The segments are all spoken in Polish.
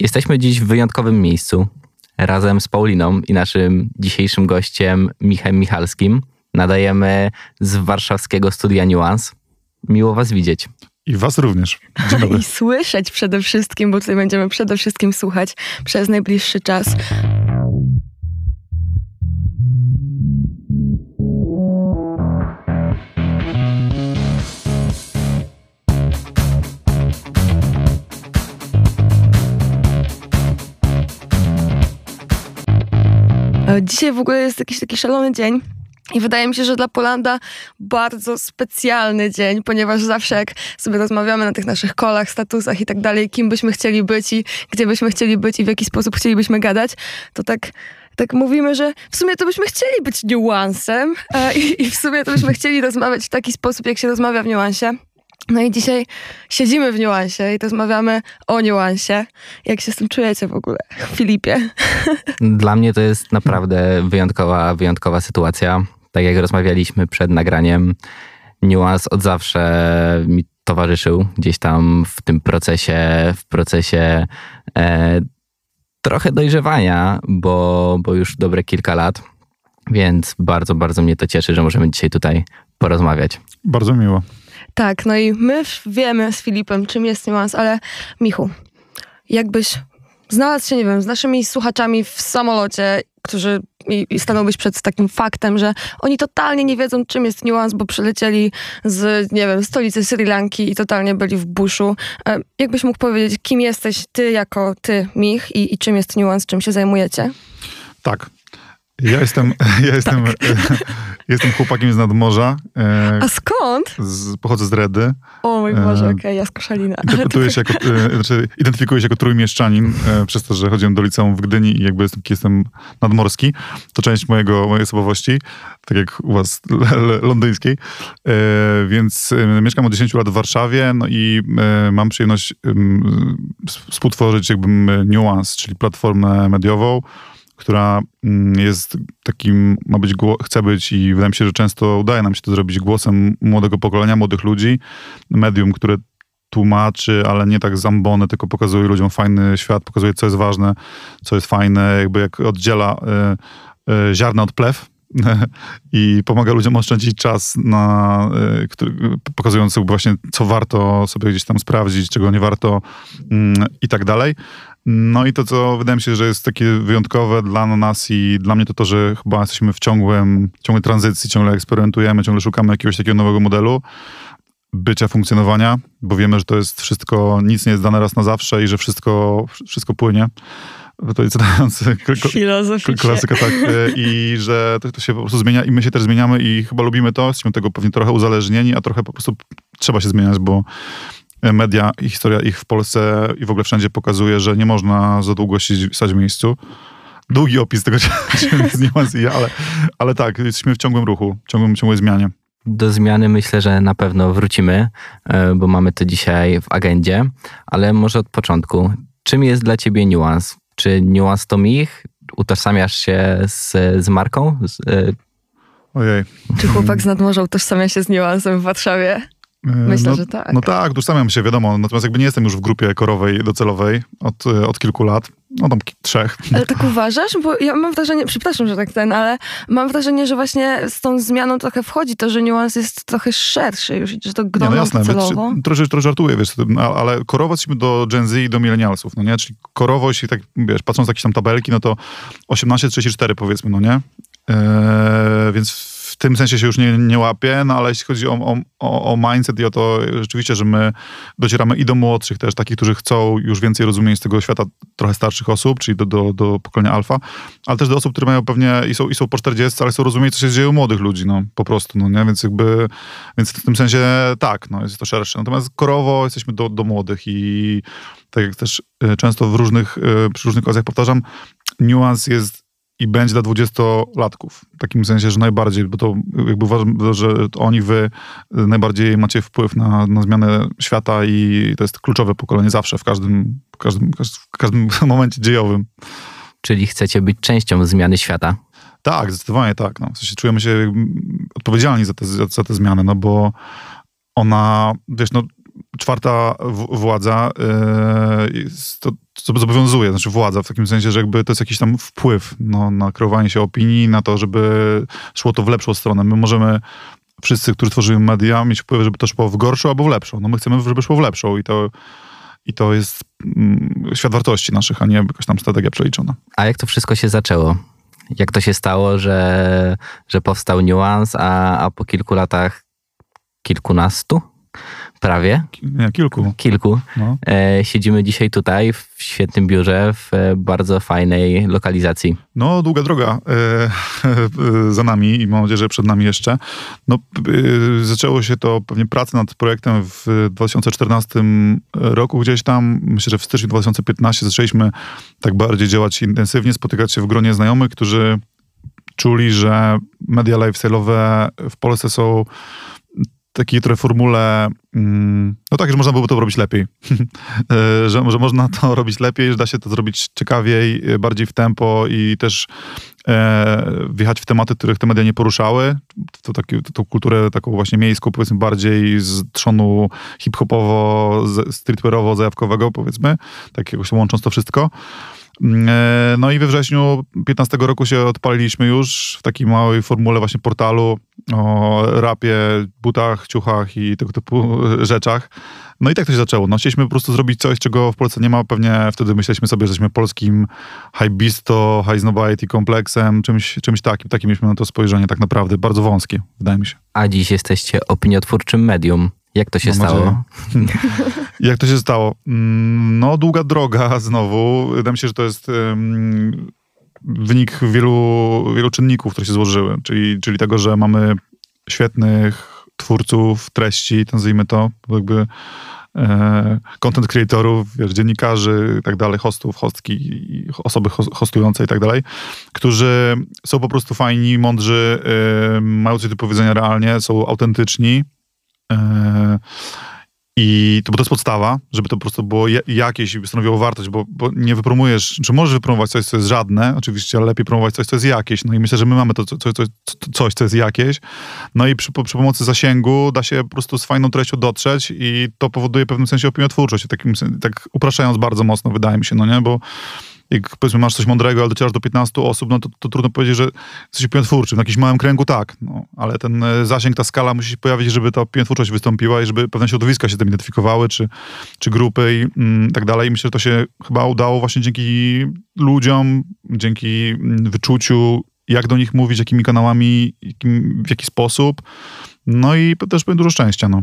Jesteśmy dziś w wyjątkowym miejscu. Razem z Pauliną i naszym dzisiejszym gościem Michem Michalskim nadajemy z warszawskiego studia Nuance. Miło Was widzieć. I Was również. Dzień dobry. I słyszeć przede wszystkim, bo tutaj będziemy przede wszystkim słuchać przez najbliższy czas. Dzisiaj w ogóle jest jakiś taki szalony dzień. I wydaje mi się, że dla Polanda bardzo specjalny dzień, ponieważ zawsze jak sobie rozmawiamy na tych naszych kolach, statusach i tak dalej, kim byśmy chcieli być i gdzie byśmy chcieli być i w jaki sposób chcielibyśmy gadać, to tak tak mówimy, że w sumie to byśmy chcieli być niuansem e, i, i w sumie to byśmy chcieli rozmawiać w taki sposób, jak się rozmawia w niuansie. No i dzisiaj siedzimy w niuansie i rozmawiamy o niuansie. Jak się z tym czujecie w ogóle, Filipie? Dla mnie to jest naprawdę wyjątkowa, wyjątkowa sytuacja. Tak jak rozmawialiśmy przed nagraniem, Nuance od zawsze mi towarzyszył gdzieś tam w tym procesie, w procesie e, trochę dojrzewania, bo, bo już dobre kilka lat. Więc bardzo, bardzo mnie to cieszy, że możemy dzisiaj tutaj porozmawiać. Bardzo miło. Tak, no i my wiemy z Filipem, czym jest niuans, ale Michu, jakbyś znalazł się, nie wiem, z naszymi słuchaczami w samolocie, którzy i, i stanąłbyś przed takim faktem, że oni totalnie nie wiedzą, czym jest niuans, bo przylecieli z, nie wiem, stolicy Sri Lanki i totalnie byli w buszu. E, jakbyś mógł powiedzieć, kim jesteś ty jako ty, Mich, i, i czym jest niuans, czym się zajmujecie? Tak. Ja jestem, ja jestem, jestem chłopakiem z nadmorza. e, A skąd? Z, pochodzę z Redy. O mój Boże, okej, ja z Koszalina. Interpretuję się jako, e, znaczy identyfikuję się jako trójmieszczanin e, przez to, że chodziłem do liceum w Gdyni i jakby jestem, jestem nadmorski. To część mojego, mojej osobowości, tak jak u was londyńskiej. Więc mieszkam od 10 lat w Warszawie no i mam przyjemność em, współtworzyć jakby Nuance, czyli platformę mediową, która mm, jest takim, ma być, chce być i wydaje mi się, że często udaje nam się to zrobić głosem młodego pokolenia, młodych ludzi, medium, które tłumaczy, ale nie tak zambony, tylko pokazuje ludziom fajny świat, pokazuje, co jest ważne, co jest fajne, jakby jak oddziela y, y, ziarna od plew i pomaga ludziom oszczędzić czas na, y, który, pokazując właśnie, co warto sobie gdzieś tam sprawdzić, czego nie warto mm, i tak dalej. No i to, co wydaje mi się, że jest takie wyjątkowe dla nas i dla mnie to to, że chyba jesteśmy w ciągłym, ciągłej tranzycji, ciągle eksperymentujemy, ciągle szukamy jakiegoś takiego nowego modelu bycia, funkcjonowania, bo wiemy, że to jest wszystko, nic nie jest dane raz na zawsze i że wszystko, wszystko płynie. To jest Filozoficznie. klasyka, tak. e, I że to, to się po prostu zmienia i my się też zmieniamy i chyba lubimy to, jesteśmy tego pewnie trochę uzależnieni, a trochę po prostu trzeba się zmieniać, bo media i historia ich w Polsce i w ogóle wszędzie pokazuje, że nie można za długo siedzieć, stać w miejscu. Długi opis tego, ja, ale, ale tak, jesteśmy w ciągłym ruchu, ciągłym, ciągłej zmianie. Do zmiany myślę, że na pewno wrócimy, e, bo mamy to dzisiaj w agendzie, ale może od początku. Czym jest dla ciebie niuans? Czy niuans to mich? Utożsamiasz się z, z marką? Z, e, Ojej. Czy chłopak z nadmorza utożsamia się z niuansem w Warszawie? E, Myślę, no, że tak. No tak, utożsamiam się, wiadomo. Natomiast jakby nie jestem już w grupie korowej docelowej od, e, od kilku lat. No tam trzech. Ale tak uważasz? Bo ja mam wrażenie, przepraszam, że tak ten, ale mam wrażenie, że właśnie z tą zmianą trochę wchodzi to, że niuans jest trochę szerszy już, i że to Nie, grono no jasne, celowo. wiesz, trochę, trochę żartuję, wiesz, ale korować się do Gen Z i do milenialsów, no nie? Czyli korowość i tak, wiesz, patrząc na jakieś tam tabelki, no to 18-34 powiedzmy, no nie? Eee, więc tym sensie się już nie, nie łapię, no ale jeśli chodzi o, o, o mindset i o to rzeczywiście, że my docieramy i do młodszych też, takich, którzy chcą już więcej rozumieć z tego świata trochę starszych osób, czyli do, do, do pokolenia alfa, ale też do osób, które mają pewnie i są, i są po 40, ale chcą rozumieć, co się dzieje u młodych ludzi, no po prostu, no nie? Więc jakby, więc w tym sensie tak, no jest to szersze. Natomiast korowo jesteśmy do, do młodych i tak jak też e, często w różnych, e, przy różnych okazjach powtarzam, niuans jest i będzie dla dwudziestolatków. W takim sensie, że najbardziej, bo to jakby uważam, że oni wy najbardziej macie wpływ na, na zmianę świata i to jest kluczowe pokolenie zawsze, w każdym, w każdym, w każdym momencie dziejowym. czyli chcecie być częścią zmiany świata? Tak, zdecydowanie tak. No. W sensie czujemy się odpowiedzialni za te, za, te zmiany, no bo ona, wiesz, no czwarta w, władza, yy, to zobowiązuje, znaczy władza, w takim sensie, że jakby to jest jakiś tam wpływ no, na kreowanie się opinii, na to, żeby szło to w lepszą stronę. My możemy wszyscy, którzy tworzymy media, mieć wpływ, żeby to szło w gorszą albo w lepszą. No my chcemy, żeby szło w lepszą i to, i to jest mm, świat wartości naszych, a nie jakaś tam strategia przeliczona. A jak to wszystko się zaczęło? Jak to się stało, że, że powstał niuans, a, a po kilku latach kilkunastu prawie. Kilku. Kilku. No. E, siedzimy dzisiaj tutaj w świetnym biurze, w e, bardzo fajnej lokalizacji. No, długa droga e, za nami i mam nadzieję, że przed nami jeszcze. No, zaczęło się to pewnie praca nad projektem w 2014 roku gdzieś tam. Myślę, że w styczniu 2015 zaczęliśmy tak bardziej działać intensywnie, spotykać się w gronie znajomych, którzy czuli, że media lifestyle'owe w Polsce są takiej trochę formule, mm, no tak, że można byłoby to robić lepiej. E, że, że można to robić lepiej, że da się to zrobić ciekawiej, e, bardziej w tempo i też e, wjechać w tematy, których te media nie poruszały. To, taki, tą kulturę taką właśnie miejską, powiedzmy bardziej z trzonu hip-hopowo, streetwearowo, zajawkowego, powiedzmy, tak jakoś łącząc to wszystko. Mm, e, no i we wrześniu 15 roku się odpaliliśmy już w takiej małej formule właśnie portalu o rapie, butach, ciuchach i tego typu rzeczach. No i tak to się zaczęło. No, chcieliśmy po prostu zrobić coś, czego w Polsce nie ma. Pewnie wtedy myśleliśmy sobie, że jesteśmy polskim hybisto, high snobiety kompleksem, czymś, czymś takim. Takie mieliśmy na to spojrzenie tak naprawdę, bardzo wąskie, wydaje mi się. A dziś jesteście opiniotwórczym medium. Jak to się Mam stało? Jak to się stało? Mm, no, długa droga znowu. Wydaje mi się, że to jest um, wynik wielu, wielu czynników, które się złożyły. Czyli, czyli tego, że mamy świetnych twórców treści, nazwijmy to, jakby e, content creatorów, wiesz, dziennikarzy i tak dalej, hostów, hostki, osoby hostujące i tak dalej, którzy są po prostu fajni, mądrzy, e, mają coś do powiedzenia realnie, są autentyczni, I to, bo to jest podstawa, żeby to po prostu było jakieś, stanowiło wartość, bo, bo, nie wypromujesz, czy możesz wypromować coś, co jest żadne, oczywiście, ale lepiej promować coś, co jest jakieś. No i myślę, że my mamy to co, co, coś, co jest jakieś. No i przy, przy, pomocy zasięgu da się po prostu z fajną treścią dotrzeć i to powoduje w pewnym sensie opiniotwórczość. Takim, tak upraszczając bardzo mocno, wydaje mi się, no nie, bo jak powiedzmy masz coś mądrego, ale docierasz do 15 osób, no to, to trudno powiedzieć, że jesteś opiniotwórczy. W jakimś małym kręgu tak, no, ale ten e, zasięg, ta skala musi się pojawić, żeby ta opiniotwórczość wystąpiła i żeby pewne środowiska się tym identyfikowały, czy, czy grupy i mm, tak dalej. I myślę, że to się chyba udało właśnie dzięki ludziom, dzięki mm, wyczuciu, jak do nich mówić, jakimi kanałami, jakim, w jaki sposób. No i też dużo szczęścia, no.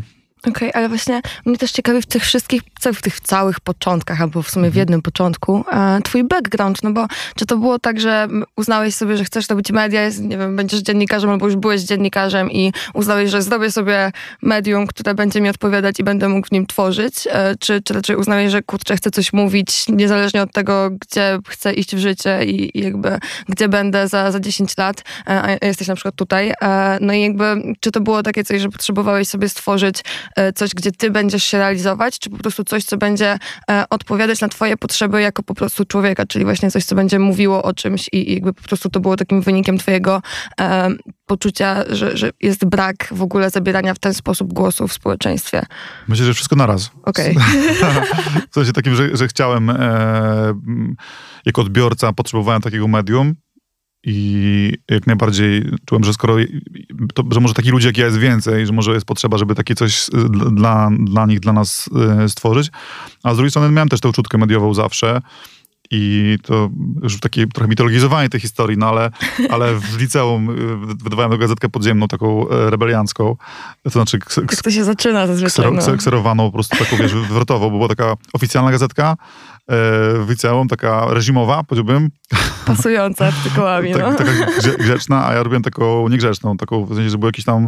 Okej, okay, ale właśnie mnie też ciekawi w tych wszystkich, w tych całych początkach, albo w sumie w mhm. jednym początku, e, twój background, no bo czy to było tak, że uznałeś sobie, że chcesz robić media, jest, nie wiem, będziesz dziennikarzem, albo już byłeś dziennikarzem i uznałeś, że zrobię sobie medium, które będzie mi odpowiadać i będę mógł w nim tworzyć, e, czy, czy raczej uznałeś, że kurczę, chcę coś mówić, niezależnie od tego, gdzie chcę iść w życie i, i jakby gdzie będę za, za 10 lat, e, a jesteś na przykład tutaj, no i jakby czy to było takie coś, że potrzebowałeś sobie stworzyć coś, gdzie ty będziesz się realizować, czy po prostu coś, co będzie e, odpowiadać na twoje potrzeby jako po prostu człowieka, czyli właśnie coś, co będzie mówiło o czymś i, jakby po prostu to było takim wynikiem twojego e, poczucia, że, że jest brak w ogóle zabierania w ten sposób głosu w społeczeństwie? Myślę, że wszystko naraz. Okej. Okay. w sensie takim, że, że chciałem e, jako odbiorca potrzebowałem takiego medium, i jak najbardziej czułem, że skoro, to, że może takich ludzi jak ja jest więcej, że może jest potrzeba, żeby takie coś dla, dla nich, dla nas e, stworzyć. A z drugiej strony miałem też tę uczutkę mediową zawsze. I to już takie trochę mitologizowanie tej historii, no ale, ale w liceum e, wydawałem tę gazetkę podziemną, taką rebeliancką. To znaczy... Jak to się zaczyna zazwyczaj. Ksero, no. Kserowaną po prostu taką, wiesz, wywrotową, bo była taka oficjalna gazetka, w liceum, taka reżimowa, powiedziałbym. Pasująca artykułami, tak, no. Taka grzeczna, a ja robiłem taką niegrzeczną, taką, w sensie, że były jakieś tam,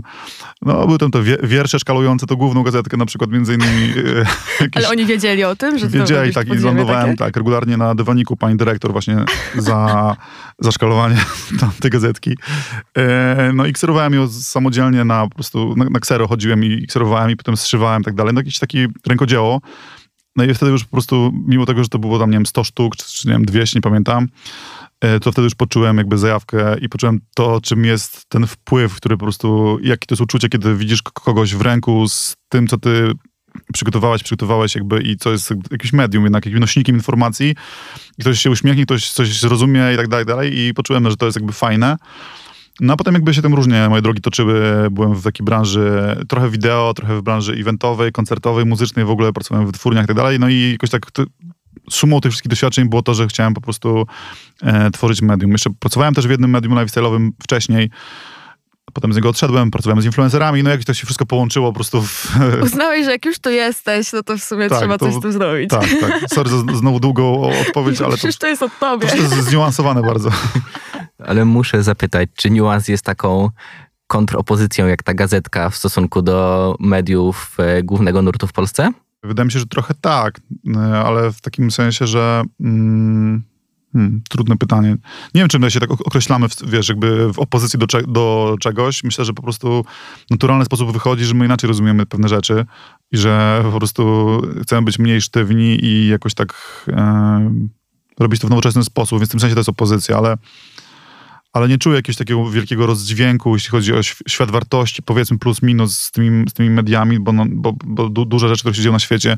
no były tam te wiersze szkalujące to główną gazetkę, na przykład między innymi... E, jakieś, Ale oni wiedzieli o tym, że Wiedzieli, tak, i lądowałem tak, regularnie na dywaniku pani dyrektor właśnie za, za szkalowanie tej gazetki. E, no i kserowałem ją samodzielnie na po prostu, na, na ksero chodziłem i kserowałem i potem zszywałem i tak dalej. No jakieś takie rękodzieło. No i wtedy już po prostu, mimo tego, że to było tam, nie wiem, 100 sztuk, czy, czy nie wiem, 200, nie pamiętam, e, to wtedy już poczułem jakby zajawkę i poczułem to, czym jest ten wpływ, który po prostu, jakie to jest uczucie, kiedy widzisz kogoś w ręku z tym, co ty przygotowałeś, przygotowałeś jakby i co jest jakimś medium, jednak jakimś nośnikiem informacji i ktoś się uśmiechnie, ktoś coś zrozumie i tak dalej, dalej i poczułem, że to jest jakby fajne. No a potem jakby się tym różnie moje drogi toczyły. Byłem w takiej branży trochę wideo, trochę w branży eventowej, koncertowej, muzycznej, w ogóle pracowałem w wytwórniach i tak dalej. No i jakoś tak to, sumą tych wszystkich doświadczeń było to, że chciałem po prostu e, tworzyć medium. Jeszcze pracowałem też w jednym medium lifestyle'owym wcześniej, Potem z niego odszedłem, pracowałem z influencerami, no jak to się wszystko połączyło po prostu w... Uznałeś, że jak już tu jesteś, no to w sumie tak, trzeba to, coś tu zrobić. Tak, tak. Sorry za znowu długą odpowiedź, ale to... Przecież to jest od tobie. To jest zniuansowane bardzo. Ale muszę zapytać, czy niuans jest taką kontropozycją jak ta gazetka w stosunku do mediów e, głównego nurtu w Polsce? Wydaje mi się, że trochę tak, e, ale w takim sensie, że... Mm Hmm, trudne pytanie. Nie wiem, czy my się tak określamy, w, wiesz, jakby w opozycji do, cze do czegoś. Myślę, że po prostu naturalny sposób wychodzi, że my inaczej rozumiemy pewne rzeczy i że po prostu chcemy być mniej sztywni i jakoś tak e, robić to w nowoczesny sposób, więc w tym sensie to jest opozycja, ale ale nie czuję jakiegoś takiego wielkiego rozdźwięku, jeśli chodzi o świat wartości, powiedzmy plus minus z tymi, z tymi mediami, bo, no, bo, bo duże rzeczy, które się dzieją na świecie,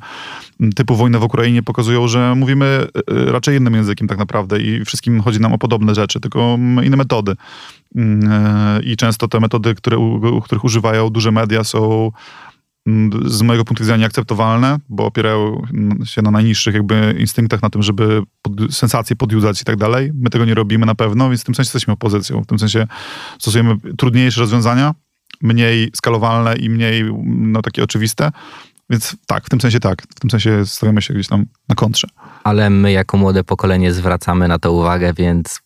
typu wojna w Ukrainie, pokazują, że mówimy e, e, raczej innym językiem tak naprawdę i wszystkim chodzi nam o podobne rzeczy, tylko inne metody. E, I często te metody, które, których używają duże media są z mojego punktu widzenia nieakceptowalne, bo opierają się na najniższych jakby instynktach, na tym, żeby pod, sensacje podjudzać i tak dalej. My tego nie robimy na pewno, więc w tym sensie jesteśmy opozycją. W tym sensie stosujemy trudniejsze rozwiązania, mniej skalowalne i mniej no, takie oczywiste. Więc tak, w tym sensie tak. W tym sensie stawiamy się gdzieś tam na kontrze. Ale my jako młode pokolenie zwracamy na to uwagę, więc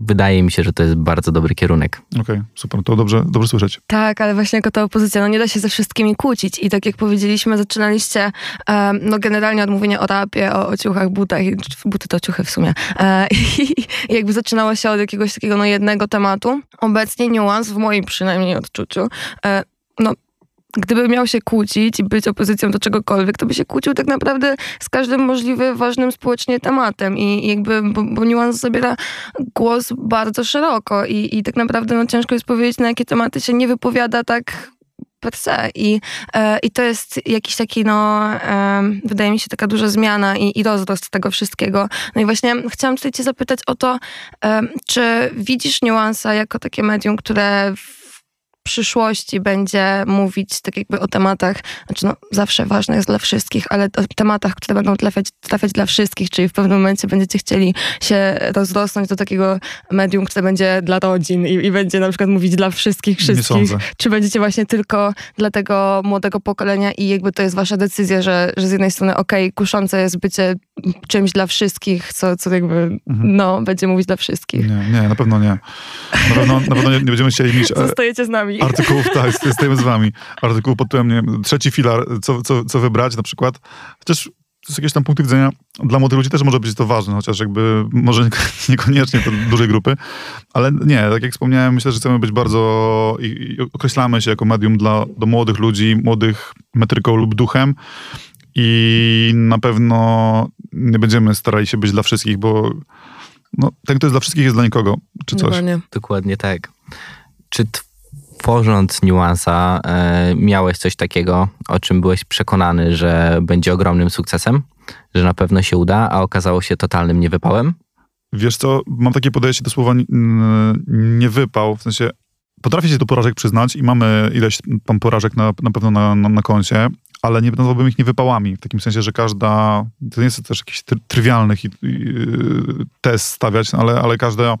wydaje mi się, że to jest bardzo dobry kierunek. Okej, okay, super, to dobrze, dobrze słyszeć. Tak, ale właśnie jako ta opozycja, no nie da się ze wszystkimi kłócić i tak jak powiedzieliśmy, zaczynaliście um, no generalnie od mówienia o rapie, o, o ciuchach, butach, buty to ciuchy w sumie e, i, i jakby zaczynało się od jakiegoś takiego no jednego tematu. Obecnie niuans, w moim przynajmniej odczuciu, e, no gdyby miał się kłócić i być opozycją do czegokolwiek, to by się kłócił tak naprawdę z każdym możliwym ważnym społecznie tematem i jakby, bo, bo niuans zabiera głos bardzo szeroko i, i tak naprawdę no, ciężko jest powiedzieć, na jakie tematy się nie wypowiada tak per se. I, e, I to jest jakiś taki, no, e, wydaje mi się, taka duża zmiana i, i rozrost tego wszystkiego. No i właśnie chciałam tutaj cię zapytać o to, e, czy widzisz niuansa jako takie medium, które w przyszłości będzie mówić tak jakby o tematach, znaczy no zawsze ważne jest dla wszystkich, ale o tematach, które będą trafiać, trafiać dla wszystkich, czyli w pewnym momencie będziecie chcieli się rozrosnąć do takiego medium, które będzie dla rodzin i, i będzie na przykład mówić dla wszystkich, wszystkich. Czy będziecie właśnie tylko dla tego młodego pokolenia i jakby to jest wasza decyzja, że, że z jednej strony okej, okay, kuszące jest bycie czymś dla wszystkich, co, co jakby mhm. no, będzie mówić dla wszystkich. Nie, nie, na pewno nie. Na pewno, na pewno nie, nie będziemy chcieli mieć... E, Zostajecie z nami. Artykułów, tak, stajemy z wami. Artykuł pod tytułem, nie trzeci filar, co, co, co wybrać na przykład. Chociaż z jakiegoś tam punktu widzenia dla młodych ludzi też może być to ważne, chociaż jakby może niekoniecznie do dużej grupy, ale nie, tak jak wspomniałem, myślę, że chcemy być bardzo i, i określamy się jako medium dla do młodych ludzi, młodych metryką lub duchem i na pewno nie będziemy starali się być dla wszystkich, bo no, ten, kto jest dla wszystkich, jest dla nikogo, czy coś. Dokładnie, Dokładnie tak. Czy tworząc niuansa, e, miałeś coś takiego, o czym byłeś przekonany, że będzie ogromnym sukcesem, że na pewno się uda, a okazało się totalnym niewypałem? Wiesz co, mam takie podejście do słowa niewypał, w sensie potrafię się do porażek przyznać i mamy ileś tam porażek na, na pewno na, na, na koncie, ale nie nazwałbym ich niewypałami. W takim sensie, że każda, to nie jest też jakiś trywialny test stawiać, ale, ale każda,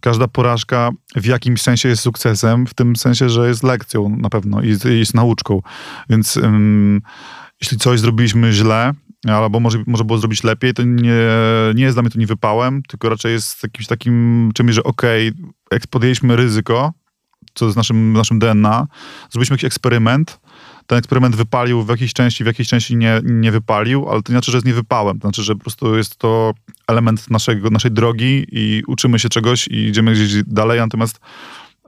każda porażka w jakimś sensie jest sukcesem, w tym sensie, że jest lekcją na pewno i jest, nauczką. Więc um, jeśli coś zrobiliśmy źle, albo może, może było zrobić lepiej, to nie, nie jest dla mnie to nie wypałem, tylko raczej jest jakimś takim czymś, że okej, okay, podjęliśmy ryzyko, co jest naszym, naszym DNA, zrobiliśmy jakiś eksperyment, ten eksperyment wypalił w jakiejś części, w jakiejś części nie, nie wypalił, ale to nie znaczy, że jest niewypałem. To znaczy, że po prostu jest to element naszego, naszej drogi i uczymy się czegoś i idziemy gdzieś dalej, natomiast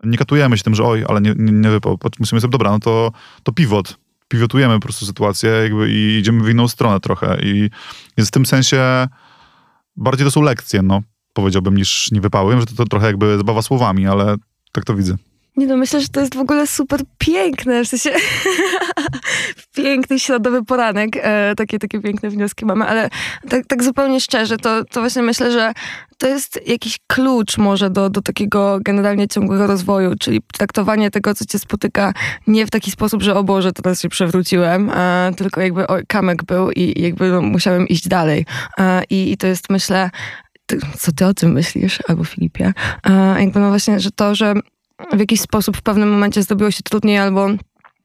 nie katujemy się tym, że oj, ale nie, nie, nie wypał. Sobie, dobra, no to, to pivot. Pivotujemy po prostu sytuację jakby i idziemy w inną stronę trochę. I jest w tym sensie bardziej to są lekcje, no, powiedziałbym, niż nie wypałem, że to, to trochę jakby zabawa słowami, ale tak to widzę. Nie no, myślę, że to jest w ogóle super piękne, w sensie piękny środowy poranek, e, takie, takie piękne wnioski mamy, ale tak, tak zupełnie szczerze, to, to właśnie myślę, że to jest jakiś klucz może do, do takiego generalnie ciągłego rozwoju, czyli traktowanie tego, co cię spotyka nie w taki sposób, że o Boże, teraz się przewróciłem, e, tylko jakby o, kamek był i jakby no, musiałem iść dalej. E, i, I to jest, myślę, ty, co ty o tym myślisz, albo Filipie, e, jakby no właśnie, że to, że w jakiś sposób w pewnym momencie zrobiło się trudniej albo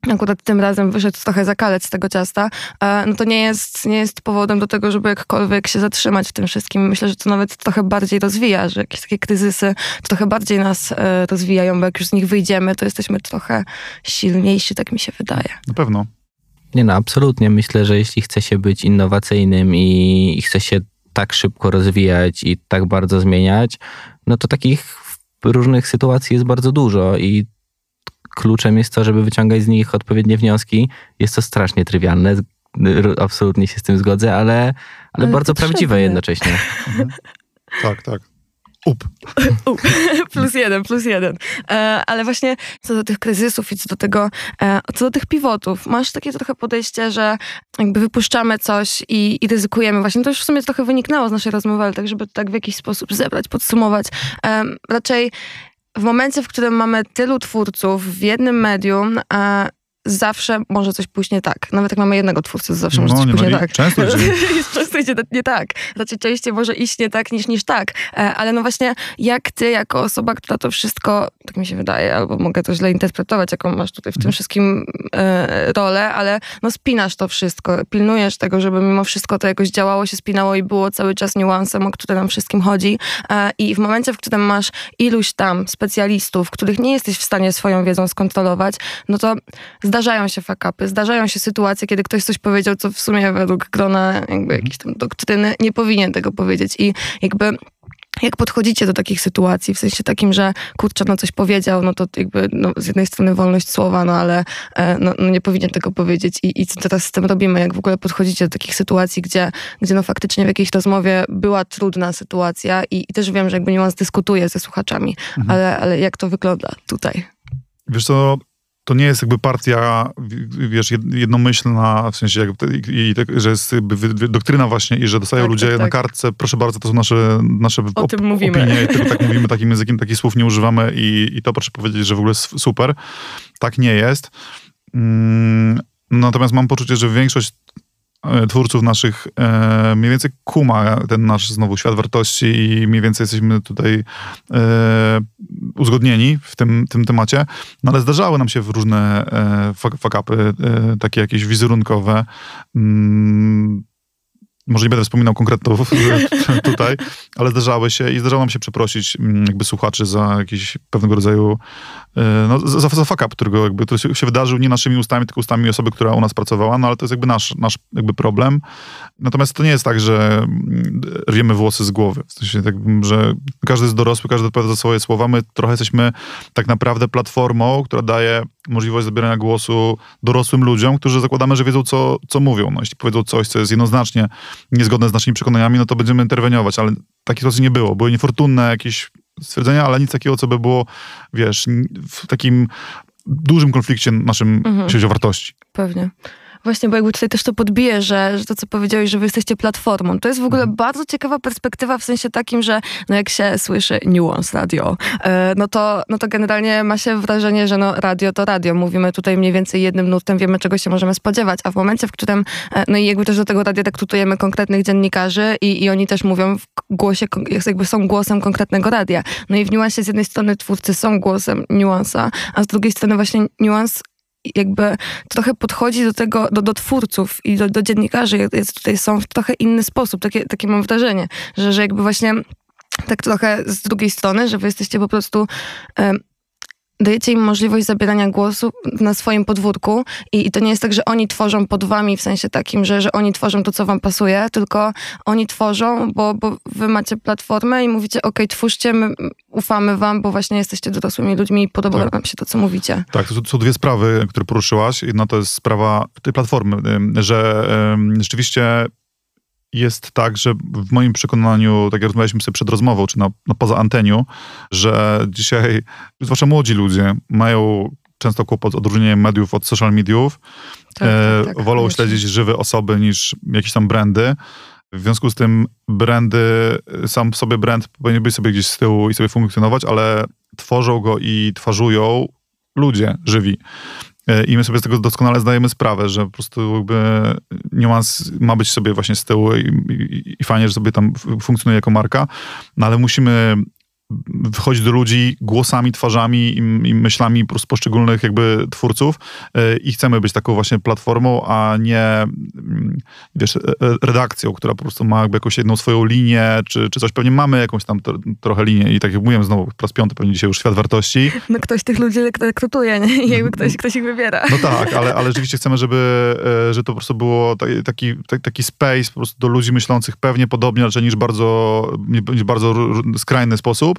akurat tym razem wyszedł trochę zakalec z tego ciasta, e, no to nie jest, nie jest powodem do tego, żeby jakkolwiek się zatrzymać w tym wszystkim. Myślę, że to nawet trochę bardziej rozwija, że jakieś takie kryzysy trochę bardziej nas e, rozwijają, bo jak już z nich wyjdziemy, to jesteśmy trochę silniejsi, tak mi się wydaje. Na pewno. Nie no, absolutnie. Myślę, że jeśli chce się być innowacyjnym i, i chce się tak szybko rozwijać i tak bardzo zmieniać, no to takich różnych sytuacji jest bardzo dużo i kluczem jest to, żeby wyciągać z nich odpowiednie wnioski. Jest to strasznie trywialne, absolutnie się z tym zgodzę, ale, ale, ale bardzo prawdziwe jednocześnie. Tak, tak. Up. Plus jeden, plus jeden. E, ale właśnie co do tych kryzysów i co do tego, e, co do tych pivotów, masz takie trochę podejście, że jakby wypuszczamy coś i, i ryzykujemy. Właśnie to już w sumie trochę wyniknęło z naszej rozmowy, ale tak, żeby to tak w jakiś sposób zebrać, podsumować. E, raczej w momencie, w którym mamy tylu twórców w jednym medium, zawsze może coś pójść nie tak. Nawet jak mamy jednego twórcę, to zawsze może no, coś pójść nie, nie tak. Często idzie. często idzie nie tak. Znaczy częściej może iść nie tak niż, niż tak. E, ale no właśnie jak ty jako osoba, która to wszystko, tak mi się wydaje, albo mogę to źle interpretować, jaką masz tutaj w tym mhm. wszystkim e, rolę, ale no spinasz to wszystko, pilnujesz tego, żeby mimo wszystko to jakoś działało, się spinało i było cały czas niuansem, o które nam wszystkim chodzi. E, I w momencie, w którym masz iluś tam specjalistów, których nie jesteś w stanie swoją wiedzą skontrolować, no to zdarzają się fakapy, zdarzają się sytuacje, kiedy ktoś coś powiedział, co w sumie według grona jakby jakiejś tam doktryny nie powinien tego powiedzieć i jakby jak podchodzicie do takich sytuacji, w sensie takim, że kurczę, no coś powiedział, no to jakby no, z jednej strony wolność słowa, no ale e, no, no, nie powinien tego powiedzieć I, i co teraz z tym robimy? Jak w ogóle podchodzicie do takich sytuacji, gdzie, gdzie no faktycznie w jakiejś rozmowie była trudna sytuacja i, i też wiem, że jakby niuans dyskutuje ze słuchaczami, mhm. ale, ale jak to wygląda tutaj? Wiesz co, to nie jest jakby partia, wiesz, jednomyślna, w sensie, jak, i, tak, że jest doktryna właśnie i że dostają tak, ludzie tak, tak. na kartce, proszę bardzo, to są nasze, nasze o op, tym mówimy. opinie tylko tak mówimy takim językiem, takich słów nie używamy i, i to proszę powiedzieć, że w ogóle jest super. Tak nie jest. Mm, natomiast mam poczucie, że większość E, twórców naszych e, mniej więcej kuma ten nasz znowu świat wartości i mniej więcej jesteśmy tutaj e, uzgodnieni w tym, tym temacie, no ale zdarzały nam się różne e, fakapy, e, takie jakieś wizerunkowe. Mm, może nie będę wspominał konkretów tutaj, ale zdarzały się i zdarzało nam się przeprosić mm, jakby słuchaczy za jakiś pewnego rodzaju e, no, za, za fuck up, którego jakby, który się wydarzył nie naszymi ustami, tylko ustami osoby, która u nas pracowała, no ale to jest jakby nasz, nasz jakby problem. Natomiast to nie jest tak, że mm, rwiemy włosy z głowy. W sensie tak, że każdy jest dorosły, każdy odpowiada za swoje słowa. My trochę jesteśmy tak naprawdę platformą, która daje możliwość zabierania głosu dorosłym ludziom, którzy zakładamy, że wiedzą, co, co mówią. No, jeśli powiedzą coś, co jest jednoznacznie niezgodne z naszymi przekonaniami, no to będziemy interweniować, ale takiej sytuacji nie było. Były niefortunne jakieś stwierdzenia, ale nic takiego, co by było, wiesz, w takim dużym konflikcie naszym mhm. siecią wartości. Pewnie. Właśnie, bo jakby tutaj też to podbije, że, że to, co powiedziałeś, że wy jesteście platformą. To jest w ogóle mhm. bardzo ciekawa perspektywa w sensie takim, że no jak się słyszy Nuance Radio, e, no to, no to generalnie ma się wrażenie, że no radio to radio. Mówimy tutaj mniej więcej jednym nutem, wiemy czego się możemy spodziewać, a w momencie, w którym, e, no i jakby też do tego radia rekrutujemy konkretnych dziennikarzy i, i oni też mówią w głosie, jakby są głosem konkretnego radia. No i w Nuance z jednej strony twórcy są głosem Nuance'a, a z drugiej strony właśnie Nuance jakby trochę podchodzi do tego, do, do twórców i do, do dziennikarzy, jest tutaj są w trochę inny sposób. Takie, takie mam wrażenie, że, że jakby właśnie tak trochę z drugiej strony, że wy jesteście po prostu dajecie im możliwość zabierania głosu na swoim podwórku i, i, to nie jest tak, że oni tworzą pod wami w sensie takim, że, że oni tworzą to, co wam pasuje, tylko oni tworzą, bo, bo wy macie platformę i mówicie, ok, twórzcie, my ufamy wam, bo właśnie jesteście dorosłymi ludźmi i podoba tak. nam się to, co mówicie. Tak, to są dwie sprawy, które poruszyłaś. Jedna to jest sprawa tej platformy, że rzeczywiście jest tak, że w moim przekonaniu, tak jak rozmawialiśmy sobie przed rozmową, czy na, na poza anteniu, że dzisiaj, zwłaszcza młodzi ludzie, mają często kłopot z odróżnieniem mediów od social mediów. Tak, e, tak, tak, wolą koniecznie. śledzić żywe osoby niż jakieś tam brandy. W związku z tym brandy, sam sobie brand powinien być sobie gdzieś z tyłu i sobie funkcjonować, ale tworzą go i twarzują ludzie żywi. E, I my sobie z tego doskonale zdajemy sprawę, że po prostu jakby niuans ma być sobie właśnie z tyłu i, i, i fajnie, że sobie tam funkcjonuje jako marka, no ale musimy wchodzić do ludzi głosami, twarzami i, myślami po poszczególnych jakby twórców e, i chcemy być taką właśnie platformą, a nie mm, wiesz, e, e, redakcją, która po prostu ma jakby jakąś jedną swoją linię, czy, czy coś. Pewnie mamy jakąś tam tro, trochę linię i tak jak mówiłem znowu, po raz piąty pewnie dzisiaj już świat wartości. No ktoś tych ludzi rek- rekrutuje, nie? I jakby ktoś, ktoś ich wybiera. No tak, ale, ale rzeczywiście chcemy, żeby e, że to po prostu było ta- taki, ta- taki space po prostu do ludzi myślących pewnie podobnie, raczej niż bardzo, niż bardzo skrajny sposób,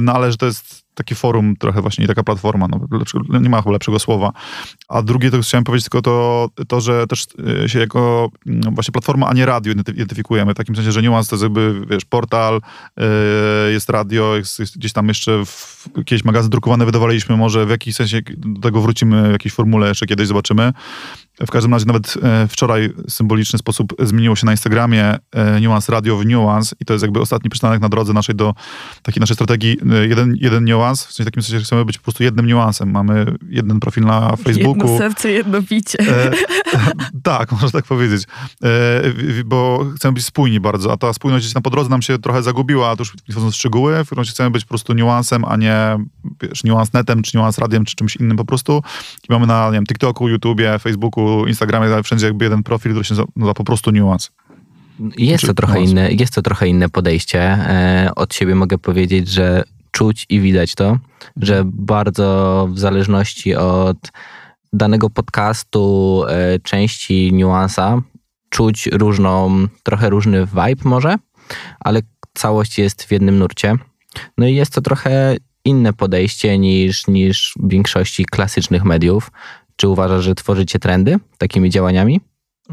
no ale że to jest takie forum trochę właśnie i taka platforma, no, lepszego- nie ma chyba lepszego słowa. A drugie to chciałem powiedzieć tylko to, to że też e, się jako mm, właśnie platforma, a nie radio identy- identyfikujemy, w takim sensie, że Nuance to jest jakby, wiesz, portal, e, jest radio, jest, jest gdzieś tam jeszcze w, jakieś magazyn wydawaliśmy, może w jakiś sensie do tego wrócimy w jakiejś formule jeszcze kiedyś zobaczymy. W każdym razie nawet e, wczoraj symboliczny sposób zmieniło się na Instagramie e, Nuance Radio w Nuance i to jest jakby ostatni przystanek na drodze naszej do takiej naszej strategii e, jeden, jeden niuans, w sensie takim sensie, że chcemy być po prostu jednym niuansem. Mamy jeden profil na Facebooku. Jedno serce, jedno picie. E, tak, można tak powiedzieć. E, bo chcemy być spójni bardzo, a ta spójność gdzieś tam po drodze nam się trochę zagubiła, a to już nie wchodząc w szczegóły, w którym chcemy być po prostu niuansem, a nie wiesz, niuansnetem, czy niuans radiem, czy czymś innym po prostu. I mamy na nie wiem, TikToku, YouTubie, Facebooku, Instagramie, wszędzie jakby jeden profil, który się nazywa po prostu niuans. Jest to, trochę niuans? inne, jest to trochę inne podejście. E, Od siebie mogę powiedzieć, że czuć i widać to, że bardzo w zależności od danego podcastu, e, części niuansa, czuć różną, trochę różny vibe może, ale całość jest w jednym nurcie. No i jest to trochę inne podejście niż, niż w większości klasycznych mediów. Czy uważasz, że tworzycie trendy takimi działaniami?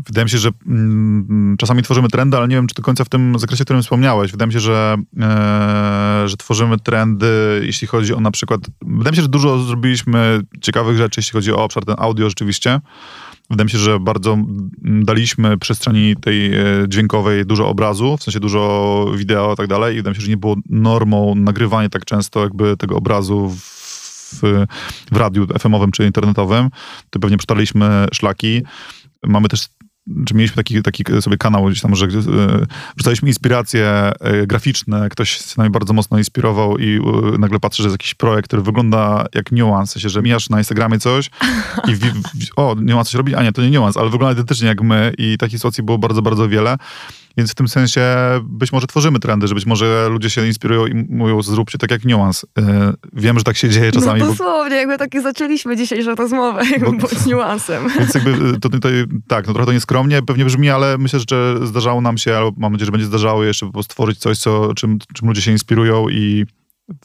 Wydaje mi się, że mm, czasami tworzymy trendy, ale nie wiem, czy do końca w tym zakresie, o którym wspomniałeś. Wydaje mi się, że, e, że tworzymy trendy, jeśli chodzi o na przykład... Wydaje mi się, że dużo zrobiliśmy ciekawych rzeczy, jeśli chodzi o obszar ten audio rzeczywiście. Wydaje mi się, że bardzo mm, daliśmy przestrzeni tej e, dźwiękowej dużo obrazu, w sensie dużo wideo i tak dalej. I wydaje mi się, że nie było normą nagrywanie tak często jakby tego obrazu w, w, w radiu FM-owym czy internetowym. To pewnie przetarliśmy szlaki. Mamy też czy mieliśmy taki, taki sobie kanał gdzieś tam, że e, wrzucaliśmy inspiracje e, graficzne, ktoś się nami bardzo mocno inspirował i e, nagle patrzy, że jest jakiś projekt, który wygląda jak niuans, w sensie, że mijasz na Instagramie coś i w, w, o, niuans coś robi, a nie, to nie niuans, ale wygląda identycznie jak my i takich sytuacji było bardzo, bardzo wiele. Więc w tym sensie być może tworzymy trendy, że być może ludzie się inspirują i mówią, zróbcie tak jak niuans. E, Wiem, że tak się dzieje czasami, no bo dosłownie, jakby takie zaczęliśmy dzisiejszą rozmowę, jakby Bo- niuansem. Więc jakby to tutaj, tak, no trochę to nieskromnie pewnie brzmi, ale myślę, że zdarzało nam się, albo mam nadzieję, że będzie zdarzało jeszcze po prostu stworzyć coś, co, czym, czym ludzie się inspirują i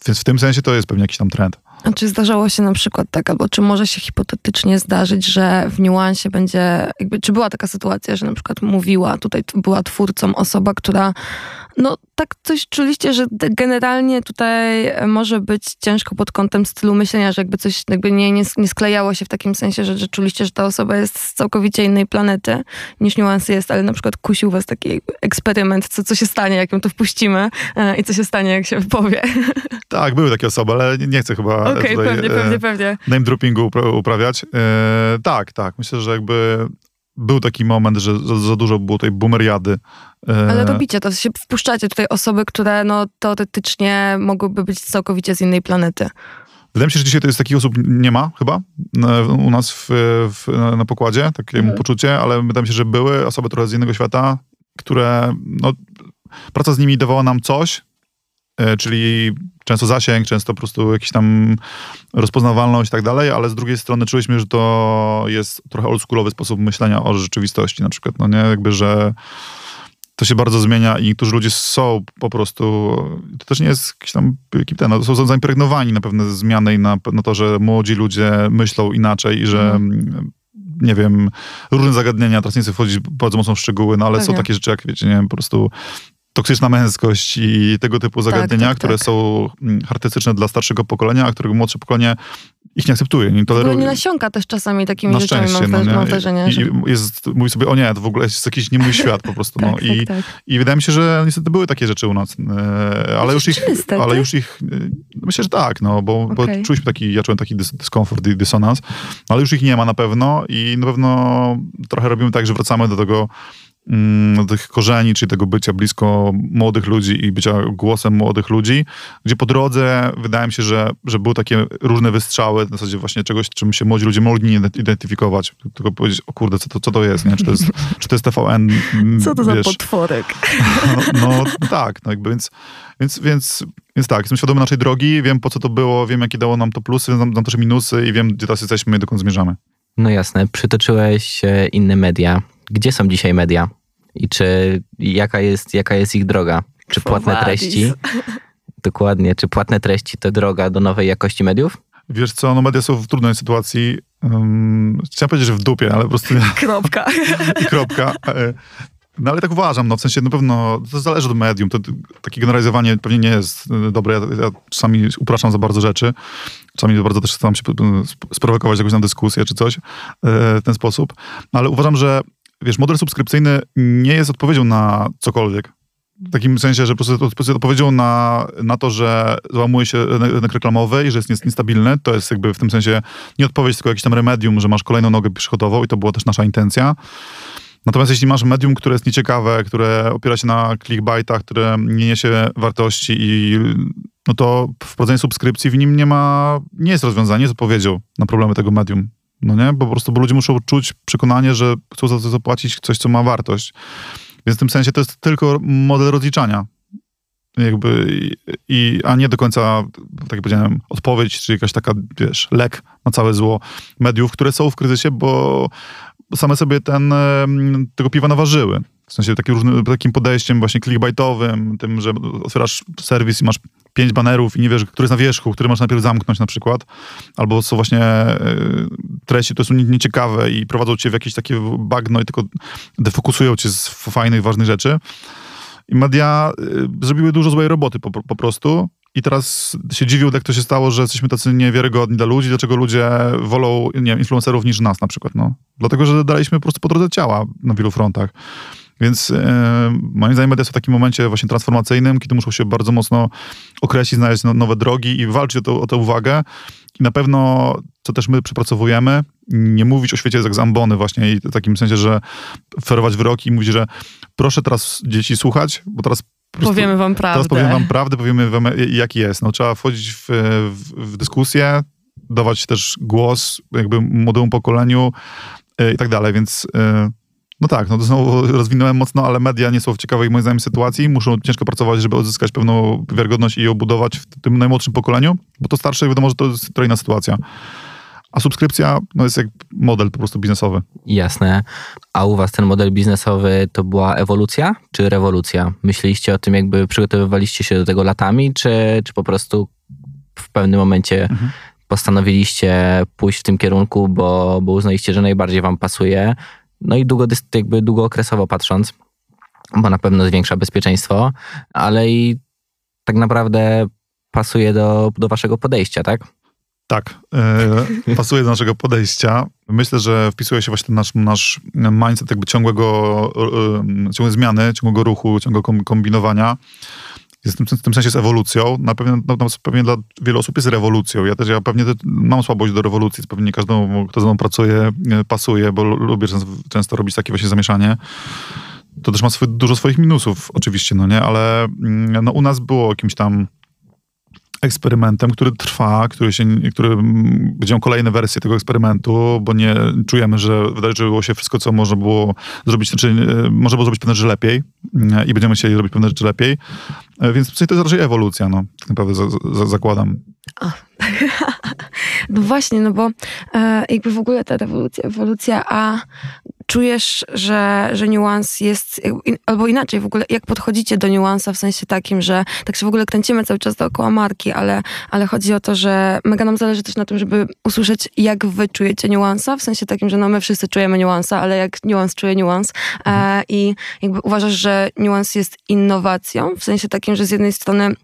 więc w tym sensie to jest pewnie jakiś tam trend. A czy zdarzało się na przykład tak, albo czy może się hipotetycznie zdarzyć, że w niuansie będzie, jakby, czy była taka sytuacja, że na przykład mówiła, tutaj była twórcą osoba, która, no tak coś czuliście, że generalnie tutaj e, może być ciężko pod kątem stylu myślenia, że jakby coś jakby nie, nie, nie sklejało się w takim sensie, że, że czuliście, że ta osoba jest z całkowicie innej planety niż niuansy jest, ale na przykład kusił was taki eksperyment, co, co się stanie, jak ją tu wpuścimy e, i co się stanie, jak się powie. Tak, były takie osoby, ale nie chcę chyba Okej, pewnie, e, pewnie, pewnie. name droppingu upra- uprawiać. E, tak, tak. Myślę, że jakby był taki moment, że za, za dużo było tej boomeriady. E, Ale robicie to, się wpuszczacie tutaj osoby, które no teoretycznie mogłyby być całkowicie z innej planety. Wydaje mi się, że dzisiaj to jest takich osób nie ma chyba u nas w, w, na, pokładzie, takie Mhm. poczucie, ale wydaje mi się, że były osoby trochę z innego świata, które, no, praca z nimi dawała nam coś, czyli często zasięg, często po prostu jakiś tam rozpoznawalność i tak dalej, ale z drugiej strony czuliśmy, że to jest trochę oldschoolowy sposób myślenia o rzeczywistości na przykład, no nie, jakby, że to się bardzo zmienia i niektórzy ludzie są po prostu, to też nie jest jakiś tam jakiś ten, no, są zaimpregnowani na pewne zmiany i na, na to, że młodzi ludzie myślą inaczej i że mm, nie wiem, różne zagadnienia, teraz nie chcę wchodzić bardzo mocno w szczegóły, no ale są Pewnie. takie rzeczy jak, wiecie, nie wiem, po prostu toksyczna męskość i tego typu zagadnienia, tak, które tak. są mm, charakterystyczne dla starszego pokolenia, a którego młodsze pokolenie ich nie akceptuje, nie toleruje. nie nasiąka też czasami takimi Na rzeczami, mam, no mam nie? wrażenie. I, że... i jest, mówi sobie, o nie, to w ogóle jest jakiś nie mój świat po prostu, no. tak, I, tak, tak. I wydaje mi się, że niestety były takie rzeczy u nas, e, ale już ich, Czy niestety? ale już ich, e, myślę, że tak, no, bo, bo Okej. czuliśmy taki, ja czułem taki dys, dyskomfort i dysonans, ale już ich nie ma na pewno i na pewno trochę robimy tak, że wracamy do tego, tych korzeni, czyli tego bycia blisko młodych ludzi i bycia głosem młodych ludzi, gdzie po drodze wydaje mi się, że, że były takie różne wystrzały, w zasadzie właśnie czegoś, czym się młodzi ludzie mogli nie identyfikować, tylko powiedzieć, o kurde, co to, co to jest, nie? Czy to jest, czy to jest TVN? mm, Co to za wiesz, potworek? no, no tak, no jakby, więc, więc, więc, więc tak, jestem świadomy naszej drogi, wiem po co to było, wiem jakie dało nam to plusy, znam, znam też minusy i wiem, gdzie teraz jesteśmy i dokąd zmierzamy. No jasne, przytoczyłeś e, inne media. Gdzie są dzisiaj media? I czy jaka jest, jaka jest ich droga? Czy płatne treści? Dokładnie, czy płatne treści to droga do nowej jakości mediów? Wiesz co, no media są w trudnej sytuacji, um, chciałem powiedzieć, że w dupie, ale po prostu Kropka. i kropka. E, No ale tak uważam, no w sensie na pewno to zależy od medium. To, takie generalizowanie pewnie nie jest e, dobre. Ja, ja czasami upraszam za bardzo rzeczy. Czasami bardzo też staram się sp- sprowokować jakąś tam dyskusję czy coś e, w ten sposób. No, ale uważam, że wiesz, model subskrypcyjny nie jest odpowiedzią na cokolwiek. W takim sensie, że po prostu odpowiedzią na, na to, że załamuje się rynek reklamowy i że jest nies- niestabilny. To jest jakby w tym sensie nie odpowiedź, tylko jakiś tam remedium, że masz kolejną nogę przychodową i to była też nasza intencja. Natomiast jeśli masz medium, które jest nieciekawe, które opiera się na clickbaitach, które nie niesie wartości i no to wprowadzenie subskrypcji w nim nie ma, nie jest rozwiązanie, jest odpowiedzią na problemy tego medium. No nie? Po prostu bo ludzie muszą czuć przekonanie, że chcą za to zapłacić coś, co ma wartość. Więc w tym sensie to jest tylko model rozliczania. Jakby, i, i, a nie do końca, tak jak powiedziałem, odpowiedź, czy jakaś taka, wiesz, lek na całe zło mediów, które są w kryzysie, bo, same sobie ten, tego piwa naważyły. W sensie takim, różnym, takim podejściem właśnie clickbaitowym, tym, że otwierasz serwis i masz pięć banerów i nie wiesz, który jest na wierzchu, który masz najpierw zamknąć na przykład. Albo są właśnie e, treści, które są nie- nieciekawe i prowadzą cię w jakieś takie bagno i tylko defokusują cię z fajnych, ważnych rzeczy. I media y, zrobiły dużo złej roboty po, po prostu. I teraz się dziwią, jak to się stało, że jesteśmy tacy niewiarygodni dla ludzi, dlaczego ludzie wolą, nie wiem, influencerów niż nas na przykład, no. Dlatego, że daliśmy po prostu po drodze ciała na wielu frontach. Więc e, moim zdaniem media są w takim momencie właśnie transformacyjnym, kiedy muszą się bardzo mocno określić, znaleźć no, nowe drogi i walczyć o, to, o tę uwagę. I na pewno, co też my przepracowujemy, nie mówić o świecie jak z ambony właśnie i w takim sensie, że ferować wyroki i mówić, że proszę teraz dzieci słuchać, bo teraz prostu- Powiemy wam prawdę. Teraz powiem wam prawdę, powiemy wam jaki jest. No, trzeba wchodzić w, w, w dyskusję, dawać też głos jakby młodemu pokoleniu e, i tak dalej, więc e, no tak, no to znowu rozwinąłem mocno, ale media nie są w ciekawej moim zdaniem sytuacji, muszą ciężko pracować, żeby odzyskać pewną wiarygodność i ją budować w tym najmłodszym pokoleniu, bo to starsze wiadomo, że to jest trochę inna sytuacja. A subskrypcja no, jest jak model po prostu biznesowy. Jasne. A u was ten model biznesowy to była ewolucja czy rewolucja? Myśleliście o tym, jakby przygotowywaliście się do tego latami, czy, czy po prostu w pewnym momencie Mhm. postanowiliście pójść w tym kierunku, bo, bo uznaliście, że najbardziej wam pasuje? No i długo, jakby długookresowo patrząc, bo na pewno zwiększa bezpieczeństwo, ale i tak naprawdę pasuje do, do waszego podejścia, tak? Tak, e, pasuje do naszego podejścia. Myślę, że wpisuje się właśnie nasz, nasz mindset jakby ciągłego, e, ciągłej zmiany, ciągłego ruchu, ciągłego kom- kombinowania. Jest w tym, sensie jest ewolucją. Na pewno, na, na, pewnie dla wielu osób jest rewolucją. Ja też ja pewnie mam słabość do rewolucji. Pewnie nie każdemu, kto ze mną pracuje, e, pasuje, bo lu- lubię często, często robić takie właśnie zamieszanie. To też ma swój, dużo swoich minusów oczywiście, no nie? Ale mm, no, u nas było jakimś tam eksperymentem, który trwa, który się, który mm, będą kolejne wersje tego eksperymentu, bo nie czujemy, że wydarzyło się wszystko, co można było zrobić, znaczy e, można było zrobić pewne rzeczy lepiej e, i będziemy chcieli robić pewne rzeczy lepiej. E, Więc w to jest raczej ewolucja, no, tak naprawdę za, za, zakładam. No właśnie, no bo e, jakby w ogóle ta rewolucja, ewolucja, a czujesz, że, że niuans jest, albo inaczej w ogóle, jak podchodzicie do niuansa w sensie takim, że tak się w ogóle kręcimy cały czas dookoła marki, ale, ale chodzi o to, że mega nam zależy też na tym, żeby usłyszeć, jak wy czujecie niuansa, w sensie takim, że no my wszyscy czujemy niuansa, ale jak niuans czuje niuans e, i jakby uważasz, że niuans jest innowacją, w sensie takim, że z jednej strony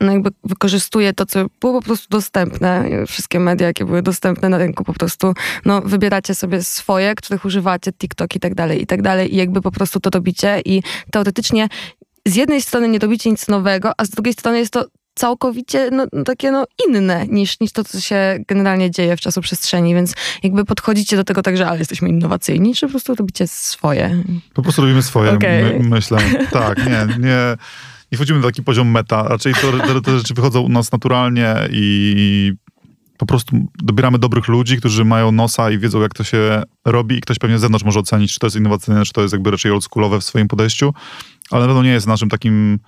no jakby wykorzystuje to, co było po prostu dostępne. Wszystkie media, jakie były dostępne na rynku, po prostu no, wybieracie sobie swoje, których używacie, TikTok i tak dalej, i tak dalej i jakby po prostu to robicie i teoretycznie z jednej strony nie robicie nic nowego, a z drugiej strony jest to całkowicie no, takie no, inne niż, niż to, co się generalnie dzieje w czasoprzestrzeni, więc jakby podchodzicie do tego tak, że ale jesteśmy innowacyjni, czy po prostu robicie swoje? Po prostu robimy swoje, okay. my, myślę. Tak, nie, nie nie wchodzimy na taki poziom meta. Raczej to, te, te rzeczy wychodzą u nas naturalnie i po prostu dobieramy dobrych ludzi, którzy mają nosa i wiedzą, jak to się robi i ktoś pewnie z zewnątrz może ocenić, czy to jest innowacyjne, czy to jest jakby raczej oldschoolowe w swoim podejściu, ale na pewno nie jest naszym takim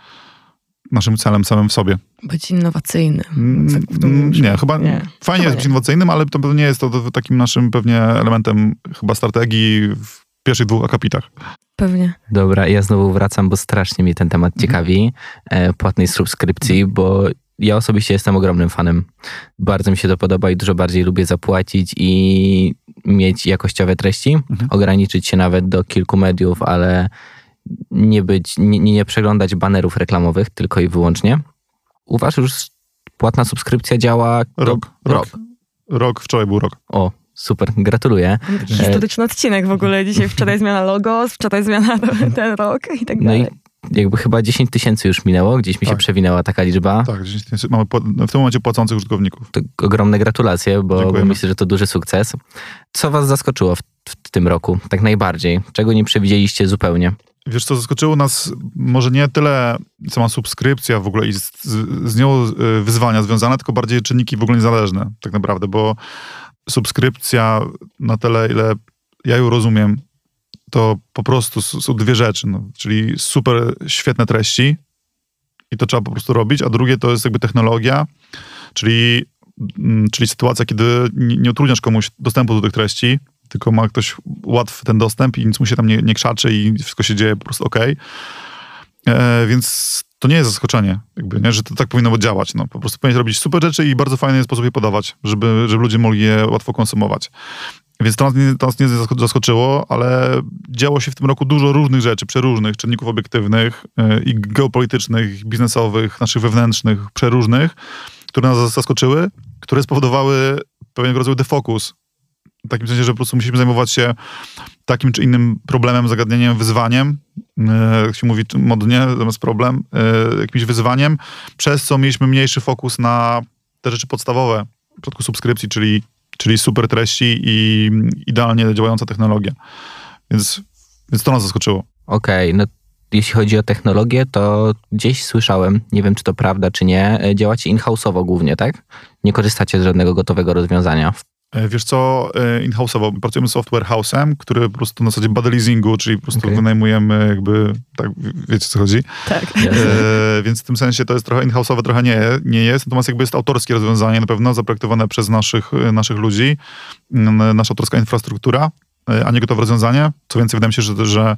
naszym celem samym w sobie. Być innowacyjnym. Mm, mm, nie, chyba nie. fajnie jest być innowacyjnym, ale to pewnie nie jest to takim naszym pewnie elementem chyba strategii w pierwszych dwóch akapitach. Pewnie. Dobra, ja znowu wracam, bo strasznie mnie ten temat mhm. ciekawi, e, płatnej subskrypcji, bo ja osobiście jestem ogromnym fanem. Bardzo mi się to podoba i dużo bardziej lubię zapłacić i mieć jakościowe treści, mhm. ograniczyć się nawet do kilku mediów, ale nie być, nie, nie przeglądać banerów reklamowych tylko i wyłącznie. Uważasz, że płatna subskrypcja działa rok, rok. Rok. Rok, wczoraj był rok. O, Super, gratuluję. Historyczny odcinek w ogóle. Dzisiaj wczoraj zmiana logo, wczoraj zmiana ten rok i tak dalej. No i jakby chyba 10 tysięcy już minęło, gdzieś mi tak. się przewinęła taka liczba. Tak, 10 tysięcy. Mamy w tym momencie płacących użytkowników. To ogromne gratulacje, bo, bo myślę, że to duży sukces. Co was zaskoczyło w, w tym roku tak najbardziej? Czego nie przewidzieliście zupełnie? Wiesz co, zaskoczyło nas może nie tyle sama subskrypcja w ogóle i z, z nią e, wyzwania związane, tylko bardziej czynniki w ogóle niezależne tak naprawdę, bo subskrypcja na tyle, ile ja ją rozumiem, to po prostu są dwie rzeczy, no, czyli super świetne treści i to trzeba po prostu robić, a drugie to jest jakby technologia, czyli, mm, czyli sytuacja, kiedy nie, utrudniasz komuś dostępu do tych treści, tylko ma ktoś łatwy ten dostęp i nic mu się tam nie, nie krzaczy i wszystko się dzieje po prostu ok. E, więc to nie jest zaskoczenie, jakby, nie? że to tak powinno działać. No. Po prostu powinien robić super rzeczy i bardzo fajny sposób je podawać, żeby, żeby ludzie mogli je łatwo konsumować. Więc to nas, nie, to nas nie zaskoczyło, ale działo się w tym roku dużo różnych rzeczy, przeróżnych, czynników obiektywnych yy, i geopolitycznych, biznesowych, naszych wewnętrznych, przeróżnych, które nas zaskoczyły, które spowodowały pewien rodzaj defokus. W takim sensie, że po prostu musimy zajmować się takim czy innym problemem, zagadnieniem, wyzwaniem, e, jak się mówi modnie, zamiast problem, e, jakimś wyzwaniem, przez co mieliśmy mniejszy fokus na te rzeczy podstawowe w przypadku subskrypcji, czyli, czyli super treści i idealnie działająca technologia. Więc, więc to nas zaskoczyło. Okej, okay, no jeśli chodzi o technologię, to gdzieś słyszałem, nie wiem czy to prawda, czy nie, e, działacie in-house'owo głównie, tak? Nie korzystacie z żadnego gotowego rozwiązania. E, wiesz co, e, in-house'owo pracujemy z software house'em, który po prostu na zasadzie body leasingu, czyli po prostu okay. wynajmujemy jakby, tak, wiecie co chodzi? Tak. E, więc w tym sensie to jest trochę in-house'owe, trochę nie, nie jest, natomiast jakby jest autorskie rozwiązanie na pewno, zaprojektowane przez naszych, naszych ludzi, nasza autorska infrastruktura, a nie gotowe rozwiązanie. Co więcej, wydaje mi się, że, że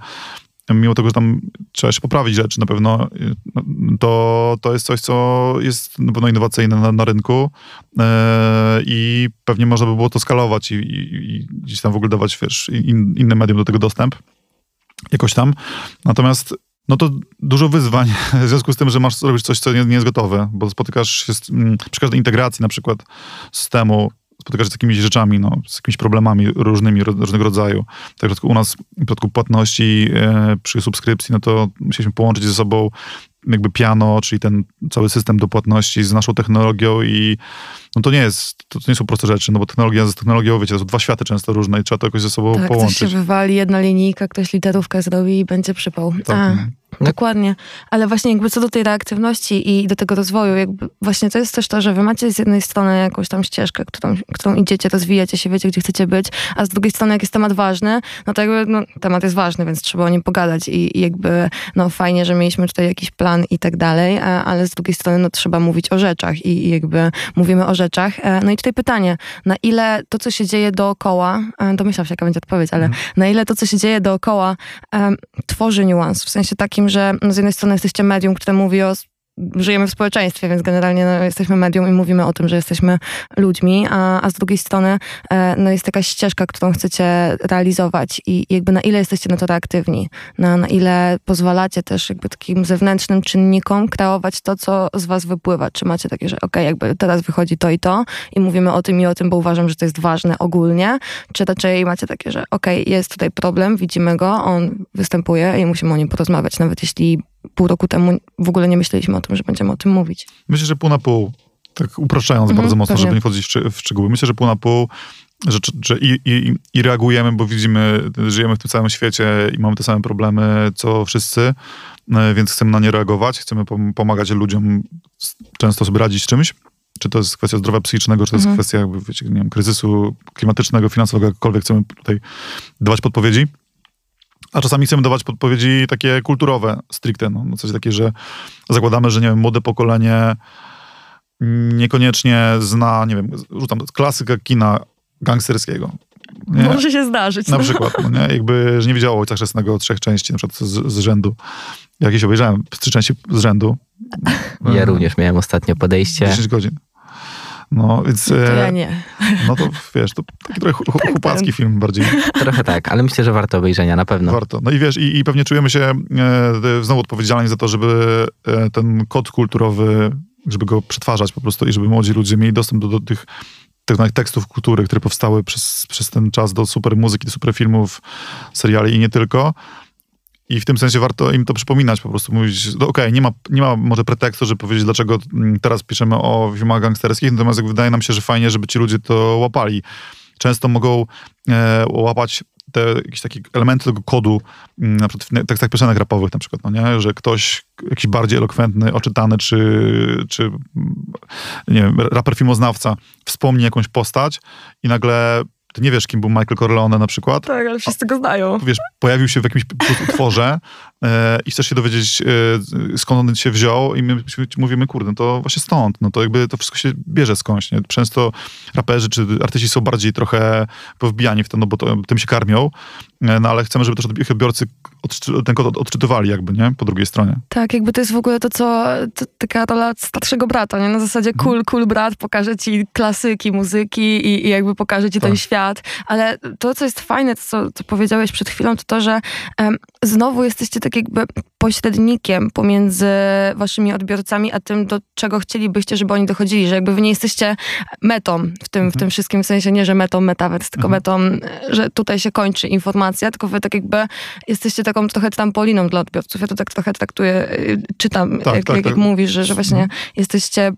mimo tego, że tam trzeba jeszcze poprawić rzeczy na pewno, to, to jest coś, co jest na pewno innowacyjne na, na rynku yy, i pewnie można by było to skalować i, i, i gdzieś tam w ogóle dawać, wiesz, in, inne medium do tego dostęp jakoś tam. Natomiast no to dużo wyzwań w związku z tym, że masz robić coś, co nie, nie jest gotowe, bo spotykasz się z, mm, przy każdej integracji na przykład systemu spotykasz się z jakimiś rzeczami, no, z jakimiś problemami różnymi, różnego rodzaju. Tak w u nas, w przypadku płatności e, przy subskrypcji, no to musieliśmy połączyć ze sobą jakby piano, czyli ten cały system do płatności z naszą technologią i no to nie jest, to, nie są proste rzeczy, no bo technologia z technologią, wiecie, to są dwa światy często różne i trzeba to jakoś ze sobą tak, połączyć. Ktoś się wywali, jedna linijka, ktoś literówkę zrobi i będzie przypał. Tak, Dokładnie, ale właśnie jakby co do tej reaktywności i do tego rozwoju, jakby właśnie to jest też to, że wy macie z jednej strony jakąś tam ścieżkę, którą, którą idziecie, rozwijacie się, wiecie, gdzie chcecie być, a z drugiej strony jak jest temat ważny, no to jakby no, temat jest ważny, więc trzeba o nim pogadać i, i jakby no fajnie, że mieliśmy tutaj jakiś plan i tak dalej, ale z drugiej strony no trzeba mówić o rzeczach i, i jakby mówimy o rzeczach. E, no i tutaj pytanie, na ile to, co się dzieje dookoła, e, domyślam się, jaka będzie odpowiedź, ale Mhm. na ile to, co się dzieje dookoła, tworzy niuans, w sensie takim, że z jednej strony jesteście medium, które mówi o żyjemy w społeczeństwie, więc generalnie no, jesteśmy medium i mówimy o tym, że jesteśmy ludźmi, a, a z drugiej strony e, no, jest jakaś ścieżka, którą chcecie realizować i, jakby na ile jesteście na to reaktywni, na, na ile pozwalacie też jakby takim zewnętrznym czynnikom kreować to, co z was wypływa. Czy macie takie, że okej, jakby teraz wychodzi to i to i mówimy o tym i o tym, bo uważam, że to jest ważne ogólnie, czy raczej macie takie, że okej, jest tutaj problem, widzimy go, on występuje i musimy o nim porozmawiać, nawet jeśli pół roku temu w ogóle nie myśleliśmy o tym, że będziemy o tym mówić. Myślę, że pół na pół, tak upraszczając Mhm, bardzo mocno, pewnie. żeby nie wchodzić w, szczegóły. Myślę, że pół na pół, że, że i, i, i reagujemy, bo widzimy, żyjemy w tym samym świecie i mamy te same problemy, co wszyscy, e, więc chcemy na nie reagować, chcemy pom- pomagać ludziom często sobie radzić z czymś. Czy to jest kwestia zdrowia psychicznego, czy to jest Mhm. kwestia jakby, wiecie, nie wiem, kryzysu klimatycznego, finansowego, jakkolwiek chcemy tutaj dawać podpowiedzi. A czasami chcemy dawać podpowiedzi takie kulturowe, stricte. No, no coś takie, że zakładamy, że nie wiem, młode pokolenie niekoniecznie zna, nie wiem, rzucam klasykę kina gangsterskiego. Nie? Może się zdarzyć. Na no. przykład, no nie? Jakby, że nie widziało Ojca Chrzestnego trzech części, na przykład z, z rzędu. Jakieś obejrzałem trzy części z rzędu. Ja również miałem ostatnio podejście. 10 godzin. No, więc... To ja e, nie. No to wiesz, to taki trochę chu- Tak, chłopacki film bardziej. Trochę tak, ale myślę, że warto obejrzenia na pewno. Warto. No i wiesz, i, i pewnie czujemy się e, znowu odpowiedzialni za to, żeby e, ten kod kulturowy, żeby go przetwarzać po prostu i żeby młodzi ludzie mieli dostęp do, do tych tych tekstów kultury, które powstały przez, przez ten czas do super muzyki, do super filmów, seriali i nie tylko. I w tym sensie warto im to przypominać, po prostu mówić, no okej, nie, ma, nie ma może pretekstu, żeby powiedzieć, dlaczego mm, teraz piszemy o filmach gangsterskich, natomiast wydaje nam się, że fajnie, żeby ci ludzie to łapali. Często mogą e, łapać te jakieś takie elementy tego kodu, mm, na przykład w tekstach piosenek rapowych na przykład, no nie? że ktoś jakiś bardziej elokwentny, oczytany, czy, czy mm, nie wiem, raper filmoznawca wspomni jakąś postać i nagle ty nie wiesz, kim był Michael Corleone na przykład, Tak, ale wszyscy go znają. wiesz, pojawił się w jakimś utworze i chcesz się dowiedzieć, e, skąd on się wziął i my mówimy, kurde, no to właśnie stąd, no to jakby to wszystko się bierze skądś, nie? Często raperzy czy artyści są bardziej trochę powbijani w to, no bo to, tym się karmią, e, no ale chcemy, żeby też odbiorcy ten kod od- odczytywali jakby, nie? Po drugiej stronie. Tak, jakby to jest w ogóle to, co to, taka rola starszego brata, nie? Na zasadzie Mhm. cool, cool brat, pokaże ci klasyki muzyki i, i jakby pokaże ci ten Tak. świat. Ale to, co jest fajne, to, co, co powiedziałeś przed chwilą, to to, że znowu jesteście tak jakby pośrednikiem pomiędzy waszymi odbiorcami, a tym, do czego chcielibyście, żeby oni dochodzili, że jakby wy nie jesteście metą w tym, w tym wszystkim, w sensie nie, że metą metaverse, tylko metą, że tutaj się kończy informacja, tylko wy tak jakby jesteście taką trochę trampoliną dla odbiorców. Ja to tak trochę traktuję, y, czytam, Tak, jak, tak, jak, tak. jak mówisz, że, że właśnie jesteście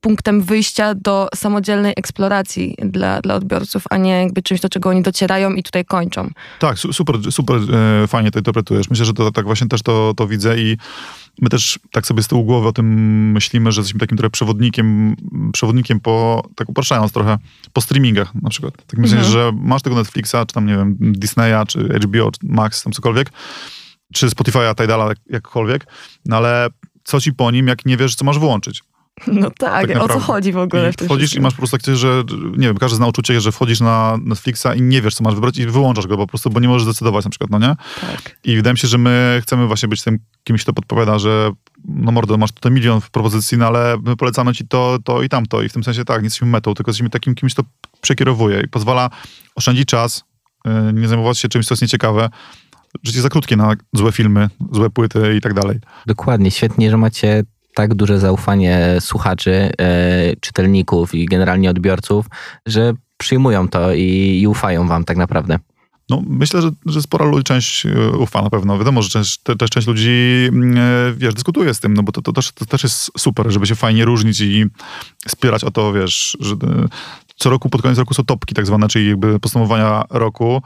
punktem wyjścia do samodzielnej eksploracji dla, dla odbiorców, a nie jakby czymś, do czego oni docierają i tutaj kończą. Tak, su- super, super e, fajnie to interpretujesz. Myślę, że to tak właśnie też to, to widzę i my też tak sobie z tyłu głowy o tym myślimy, że jesteśmy takim trochę przewodnikiem, przewodnikiem po, tak upraszczając trochę, po streamingach na przykład. Tak myślę, Mhm. że masz tego Netflixa, czy tam, nie wiem, Disneya, czy HBO, czy Max, tam cokolwiek, czy Spotify'a, Tidala, jak- jakkolwiek, no ale co ci po nim, jak nie wiesz, co masz wyłączyć? No tak, o co chodzi w ogóle I w wchodzisz i masz po prostu takie, że nie wiem, każdy zna uczucie, że wchodzisz na Netflixa i nie wiesz, co masz wybrać i wyłączasz go po prostu, bo nie możesz zdecydować na przykład, no nie? Tak. I wydaje mi się, że my chcemy właśnie być tym kimś, kto podpowiada, że no mordo, masz tutaj milion propozycji, no ale my polecamy ci to, to i tamto. I w tym sensie tak, nie jesteśmy metą, tylko jesteśmy takim kimś, kto przekierowuje i pozwala oszczędzić czas, yy, nie zajmować się czymś, co jest nieciekawe. Życie jest za krótkie na złe filmy, złe płyty i tak dalej. Dokładnie, świetnie, że macie tak duże zaufanie słuchaczy, e, czytelników i generalnie odbiorców, że przyjmują to i, i ufają wam tak naprawdę. No, myślę, że, że spora ludzi, część e, ufa na pewno. Wiadomo, że część, te, też część ludzi, mm, e, wiesz, dyskutuje z tym, no bo to, to, też, to też jest super, żeby się fajnie różnić i wspierać o to, wiesz, że co roku, pod koniec roku są topki tak zwane, czyli jakby podsumowania roku.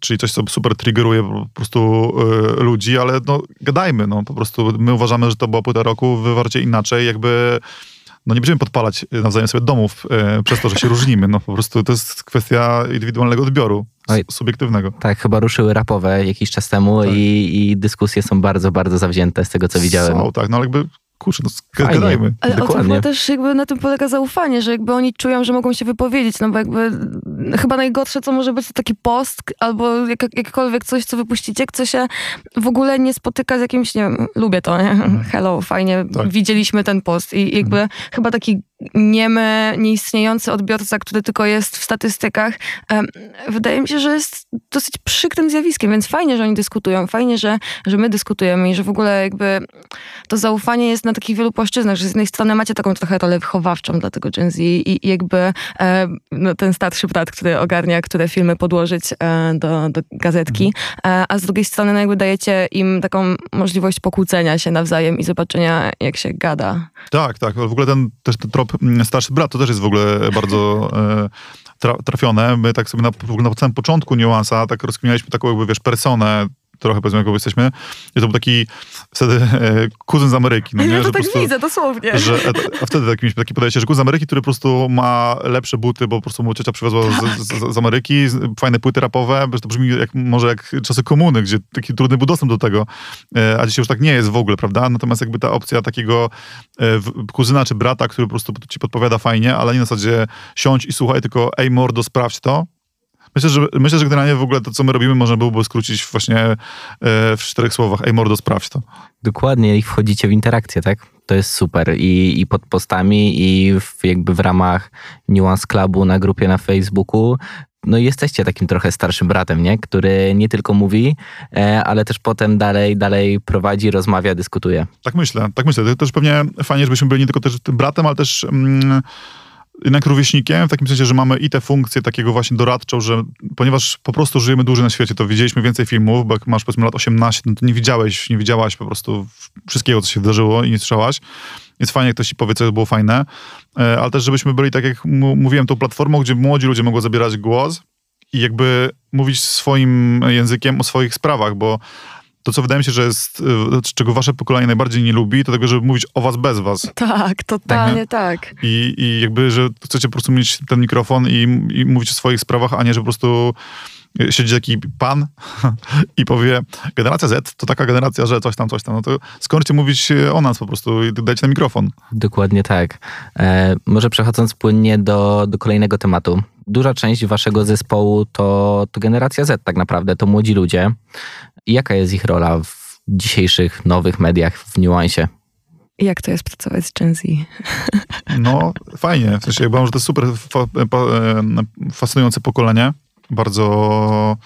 Czyli coś, co super triggeruje po prostu y, ludzi, ale no gadajmy, no po prostu my uważamy, że to była płyta roku, wy uważacie inaczej, jakby no nie będziemy podpalać nawzajem sobie domów y, przez to, że się różnimy, no po prostu to jest kwestia indywidualnego odbioru, Oj. subiektywnego. Tak, chyba ruszyły rapowe jakiś czas temu Tak. i, i dyskusje są bardzo, bardzo zawzięte z tego, co widziałem. Są, tak, no ale jakby, kurczę, no gadajmy. Ale o to Dokładnie. chyba też jakby na tym polega zaufanie, że jakby oni czują, że mogą się wypowiedzieć, no bo jakby chyba najgorsze, co może być, to taki post albo jak, jakiekolwiek coś, co wypuścicie, co się w ogóle nie spotyka z jakimś, nie wiem, lubię to, nie? Hello, fajnie, Tak. widzieliśmy ten post i jakby chyba taki niemy, nieistniejący odbiorca, który tylko jest w statystykach, wydaje mi się, że jest dosyć przykrym zjawiskiem, więc fajnie, że oni dyskutują, fajnie, że, że my dyskutujemy i że w ogóle jakby to zaufanie jest na takich wielu płaszczyznach, że z jednej strony macie taką trochę rolę wychowawczą dla tego Gen Z i, i jakby e, no, ten starszy brat, który ogarnia, które filmy podłożyć e, do, do gazetki, e, a z drugiej strony no, jakby dajecie im taką możliwość pokłócenia się nawzajem i zobaczenia, jak się gada. Tak, tak. W ogóle ten, też ten trop mm, starszy brat to też jest w ogóle bardzo e, tra, trafione. My tak sobie na, na samym początku niuansa tak rozkminialiśmy taką jakby, wiesz, personę trochę powiedzmy, jaką jesteśmy. I to był taki wtedy e, kuzyn z Ameryki. No, nie? ja to Że tak prostu- widzę, dosłownie. że, a wtedy tak mieliśmy takie podejście, że kuzyn z Ameryki, który po prostu ma lepsze buty, bo po prostu mu ciocia przywiozła z, z, z Ameryki, fajne płyty rapowe, bo to brzmi jak, może jak czasy komuny, gdzie taki trudny był dostęp do tego, e, a dzisiaj już tak nie jest w ogóle, prawda? Natomiast jakby ta opcja takiego e, w- kuzyna czy brata, który po prostu ci podpowiada fajnie, ale nie na zasadzie siądź i słuchaj, tylko ej mordo, sprawdź to. Myślę, że, myślę, że generalnie w ogóle to, co my robimy, można byłoby skrócić właśnie e, w czterech słowach. Ej mordo, sprawdź to. Dokładnie i wchodzicie w interakcję, tak? To jest super. I, i pod postami, i w, jakby w ramach Nuance Clubu na grupie na Facebooku. No i jesteście takim trochę starszym bratem, nie? Który nie tylko mówi, e, ale też potem dalej, dalej prowadzi, rozmawia, dyskutuje. Tak myślę, tak myślę. To też pewnie fajnie, żebyśmy byli nie tylko też tym bratem, ale też mm, jednak rówieśnikiem, w takim sensie, że mamy i tę funkcję takiego właśnie doradczą, że ponieważ po prostu żyjemy dłużej na świecie, to widzieliśmy więcej filmów, bo jak masz powiedzmy lat 18, no to nie widziałeś, nie widziałaś po prostu wszystkiego, co się wydarzyło i nie słyszałaś. Więc fajnie, jak ktoś ci powie, co było fajne, E, ale też żebyśmy byli, tak jak mówiłem, tą platformą, gdzie młodzi ludzie mogą zabierać głos i jakby mówić swoim językiem o swoich sprawach, bo to, co wydaje mi się, że jest, y, czego wasze pokolenie najbardziej nie lubi, to tego, żeby mówić o was bez was. Tak, totalnie tak. I, i jakby, że chcecie po prostu mieć ten mikrofon i, i mówić o swoich sprawach, a nie, że po prostu siedzi taki pan i powie, generacja Z to taka generacja, że coś tam, coś tam. No to skończcie mówić o nas po prostu i dajcie ten mikrofon. Dokładnie tak. E, może przechodząc płynnie do, do kolejnego tematu. Duża część waszego zespołu to, to generacja Z tak naprawdę, to młodzi ludzie. I jaka jest ich rola w dzisiejszych nowych mediach, w niuansie? Jak to jest pracować z Gen Z? No, fajnie. W sensie, ja uważam, że to jest super fa, pa, e, fascynujące pokolenie. Bardzo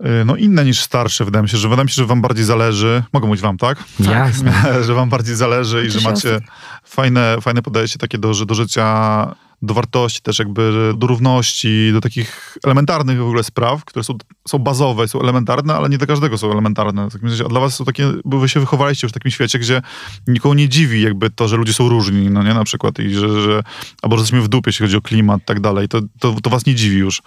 e, no inne niż starsze, wydaje mi się, że wydaje mi się, że wam bardziej zależy. Mogę mówić wam, tak? Jasne. że wam bardziej zależy i że macie fajne, fajne podejście takie do, do życia, do wartości też jakby, do równości, do takich elementarnych w ogóle spraw, które są, są bazowe, są elementarne, ale nie dla każdego są elementarne. W takim sensie, a dla was są takie, bo wy się wychowaliście już w takim świecie, gdzie nikogo nie dziwi jakby to, że ludzie są różni, no nie, na przykład, i że, że albo że jesteśmy w dupie, jeśli chodzi o klimat i tak dalej, to, to, to was nie dziwi już.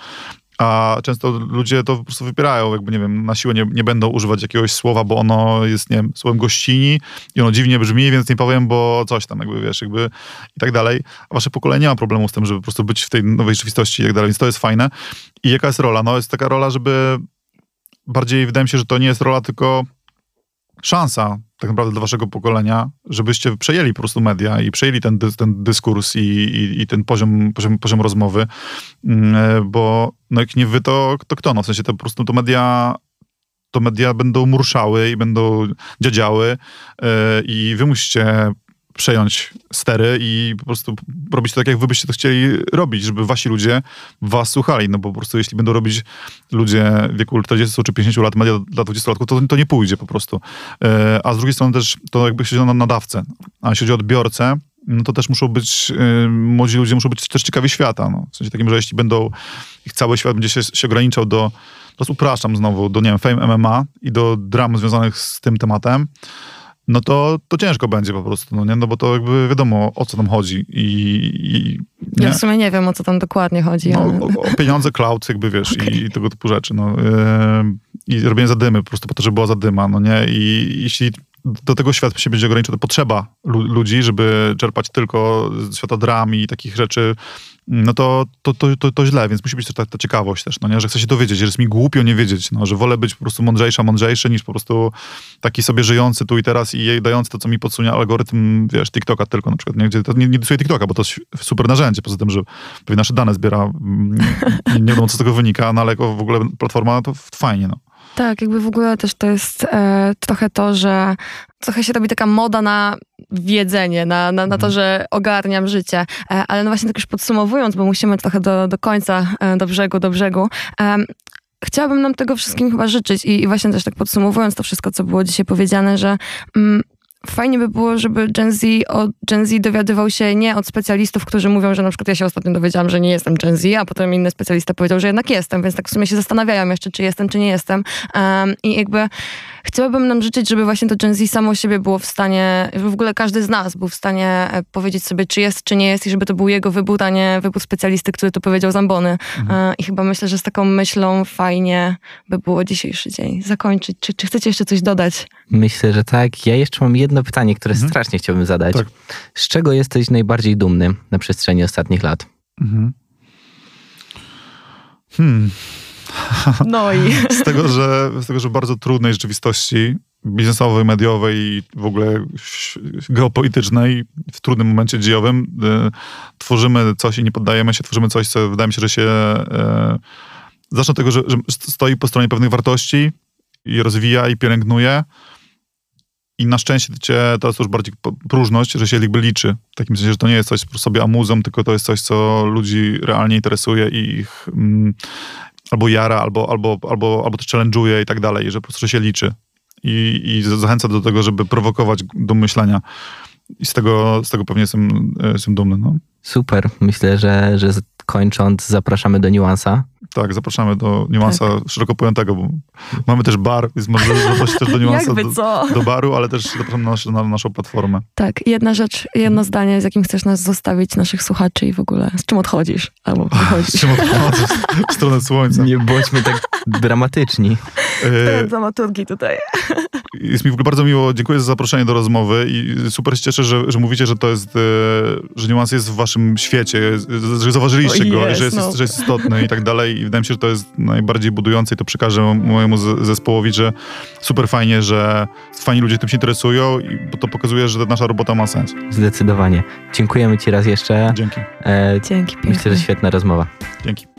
A często ludzie to po prostu wypierają, jakby nie wiem, na siłę nie, nie będą używać jakiegoś słowa, bo ono jest, nie wiem, słowem gościni i ono dziwnie brzmi, więc nie powiem, bo coś tam, jakby wiesz, jakby i tak dalej. A wasze pokolenie nie ma problemu z tym, żeby po prostu być w tej nowej rzeczywistości i tak dalej, więc to jest fajne. I jaka jest rola? No jest taka rola, żeby bardziej, wydaje mi się, że to nie jest rola, tylko szansa tak naprawdę dla waszego pokolenia, żebyście przejęli po prostu media i przejęli ten, dys- ten dyskurs i, i, i ten poziom, poziom, poziom rozmowy, Mm, bo no jak nie wy, to, to kto? No w sensie to po prostu to media to media będą murszały i będą dziadziały e, i wy musicie przejąć stery i po prostu robić to tak, jak wy byście to chcieli robić, żeby wasi ludzie was słuchali, no bo po prostu jeśli będą robić ludzie w wieku 40 czy 50 lat media dla 20-latków, to, to nie pójdzie po prostu. E, A z drugiej strony też to jakby się na nadawcę, a jeśli chodzi o odbiorcę, no to też muszą być, y, młodzi ludzie muszą być też ciekawi świata. No. W sensie takim, że jeśli będą, ich cały świat będzie się, się ograniczał do, teraz upraszczam znowu, do, nie wiem, fame MMA i do dram związanych z tym tematem, no to, to ciężko będzie po prostu, no nie? No bo to jakby wiadomo, o co tam chodzi i, i Ja Nie? w sumie nie wiem, o co tam dokładnie chodzi. No, ale... o, o pieniądze, cloud, jakby wiesz, Okej. i, i tego typu rzeczy. No. Yy, I robienie zadymy po prostu po to, żeby była zadyma, no nie? I jeśli do tego świat się będzie ograniczał, to potrzeba lu- ludzi, żeby czerpać tylko z świata dram i takich rzeczy, no to, to, to, to, to źle, więc musi być też ta, ta ciekawość też, no nie? Że chcę się dowiedzieć, że jest mi głupio nie wiedzieć, no, że wolę być po prostu mądrzejsza, mądrzejszy, niż po prostu taki sobie żyjący tu i teraz i dający to, co mi podsunie algorytm, wiesz, TikToka tylko na przykład, nie? Nie, nie TikToka, bo to jest super narzędzie, poza tym, że nasze dane zbiera, mm, nie wiadomo, co z tego wynika, no ale w ogóle platforma to fajnie, no. Tak, jakby w ogóle też to jest e, trochę to, że trochę się robi taka moda na wiedzenie, na, na, na to, Mhm. że ogarniam życie. E, ale no właśnie tak już podsumowując, bo musimy trochę do, do końca, e, do brzegu, do brzegu. Chciałabym nam tego wszystkim chyba życzyć i, i właśnie też tak podsumowując to wszystko, co było dzisiaj powiedziane, że mm, fajnie by było, żeby Gen Z od Gen Z dowiadywał się nie od specjalistów, którzy mówią, że na przykład ja się ostatnio dowiedziałam, że nie jestem Gen Z, a potem inny specjalista powiedział, że jednak jestem, więc tak w sumie się zastanawiają jeszcze, czy jestem, czy nie jestem. Um, I jakby chciałabym nam życzyć, żeby właśnie to Gen Z samo siebie było w stanie, żeby w ogóle każdy z nas był w stanie e, powiedzieć sobie, czy jest, czy nie jest i żeby to był jego wybór, a nie wybór specjalisty, który to powiedział Zambony. E, I chyba myślę, że z taką myślą fajnie by było dzisiejszy dzień zakończyć. Czy, czy chcecie jeszcze coś dodać? Myślę, że tak. Ja jeszcze mam jedno pytanie, które Mhm. strasznie chciałbym zadać. Tak. Z czego jesteś najbardziej dumny na przestrzeni ostatnich lat? Mhm. Hmm. No i... Z tego, że, z tego, że bardzo trudnej rzeczywistości biznesowej, mediowej i w ogóle geopolitycznej, w trudnym momencie dziejowym, y, tworzymy coś i nie poddajemy się, tworzymy coś, co wydaje mi się, że się... Y, zacznę od tego, że, że stoi po stronie pewnych wartości i rozwija i pielęgnuje. I na szczęście cię, to jest już bardziej próżność, że się jakby liczy. W takim sensie, że to nie jest coś sobie amuzą, tylko to jest coś, co ludzi realnie interesuje i ich mm, albo jara, albo, albo, albo, albo też challenge'uje i tak dalej, że po prostu się liczy. I, I zachęca do tego, żeby prowokować do myślenia. I z tego, z tego pewnie jestem, e, jestem dumny. No. Super. Myślę, że, że kończąc zapraszamy do niuansa. Tak, zapraszamy do niuansa szeroko pojętego, bo mamy też bar, więc może zaprosić też do niuansa Jakby do, co? do baru, ale też zapraszamy na, nasz, na naszą platformę. Tak, jedna rzecz, jedno zdanie, z jakim chcesz nas zostawić, naszych słuchaczy i w ogóle z czym odchodzisz albo Z czym odchodzę w stronę słońca. Nie bądźmy tak dramatyczni. Dramaturgii tutaj. Jest mi w ogóle bardzo miło, dziękuję za zaproszenie do rozmowy i super się cieszę, że, że mówicie, że to jest, e, że niuans jest w waszym świecie, że zauważyliście Go i jest, że jest, no. że jest istotny i tak dalej i wydaje mi się, że to jest najbardziej budujące i to przekażę mojemu zespołowi, że super fajnie, że fajni ludzie tym się interesują, i, bo to pokazuje, że nasza robota ma sens. Zdecydowanie. Dziękujemy Ci raz jeszcze. Dzięki. E, Dzięki pięknie. myślę, że świetna rozmowa. Dzięki.